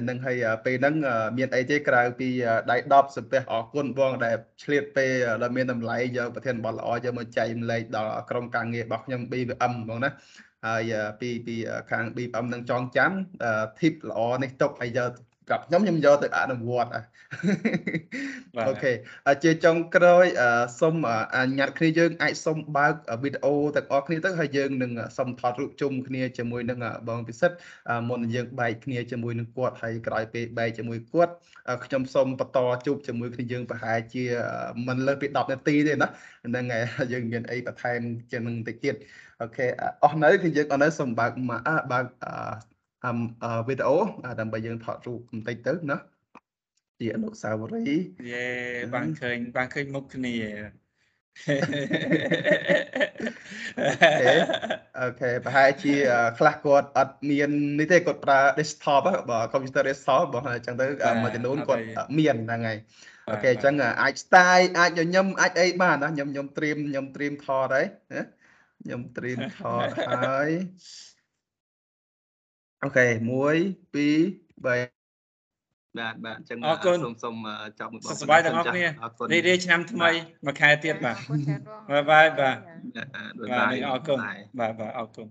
នឹងហើយពេលហ្នឹងមានអីទេក្រៅពីដៃ10សំពះអរគុណបងដែលឆ្លៀតពេលដែលមានតម្លៃយកប្រធានបទល្អយកមកចែកម្លែកដល់ក្រុមការងាររបស់ខ្ញុំ BVM បងណាហើយពីពីខាង BVM នឹងចងចាំ tip ល្អនេះទុកហើយយក ប្រាប់ខ្ញុំខ្ញុំយកទៅអនុវត្តអូខេជាចុងក្រោយសូមអនុញ្ញាតគ្នាយើងអាចសូមបើកវីដេអូទាំងអស់គ្នាទៅហើយយើងនឹងសូមថតរូបជុំគ្នាជាមួយនឹងបងពិសិដ្ឋមុននឹងយើងបែកគ្នាជាមួយនឹងគាត់ហើយក្រោយពេលបែកជាមួយគាត់ខ្ញុំសូមបន្តជួបជាមួយគ្នាយើងប្រហែលជាមិនលើសពី10នាទីទេណាហ្នឹងហើយយើងមានអីបន្ថែមជាងនឹងតិចទៀតអូខេអស់នៅគឺយើងអស់នៅសូមបើកមកបើក វីដេអូដើម្បីយើងថតរូបបន្តិចទៅណាជាអនុស្សាវរីយ៍យេបានឃើញបានឃើញមុខគ្នាអូខេប្រហែលជាខ្លះគាត់អត់មាននេះទេគាត់ប្រើ desktop បើ computer desktop បើអញ្ចឹងទៅមួយចំនួនគាត់មានហ្នឹងហើយអូខេអញ្ចឹងអាច style អាចញញឹមអាចអីបានណាខ្ញុំខ្ញុំត្រៀមខ្ញុំត្រៀមថតហើយណាខ្ញុំត្រៀមថតហើយ OK 1 2 3បាទបាទអញ្ចឹងអរគុណសូមសូមចប់មួយសុខសប្បាយទាំងអស់គ្នាអរគុណរីករាយឆ្នាំថ្មីមួយខែទៀតបាទអរគុណច្រើនបង bye bye បាទបាទបាទអរគុណបាទបាទអរគុណ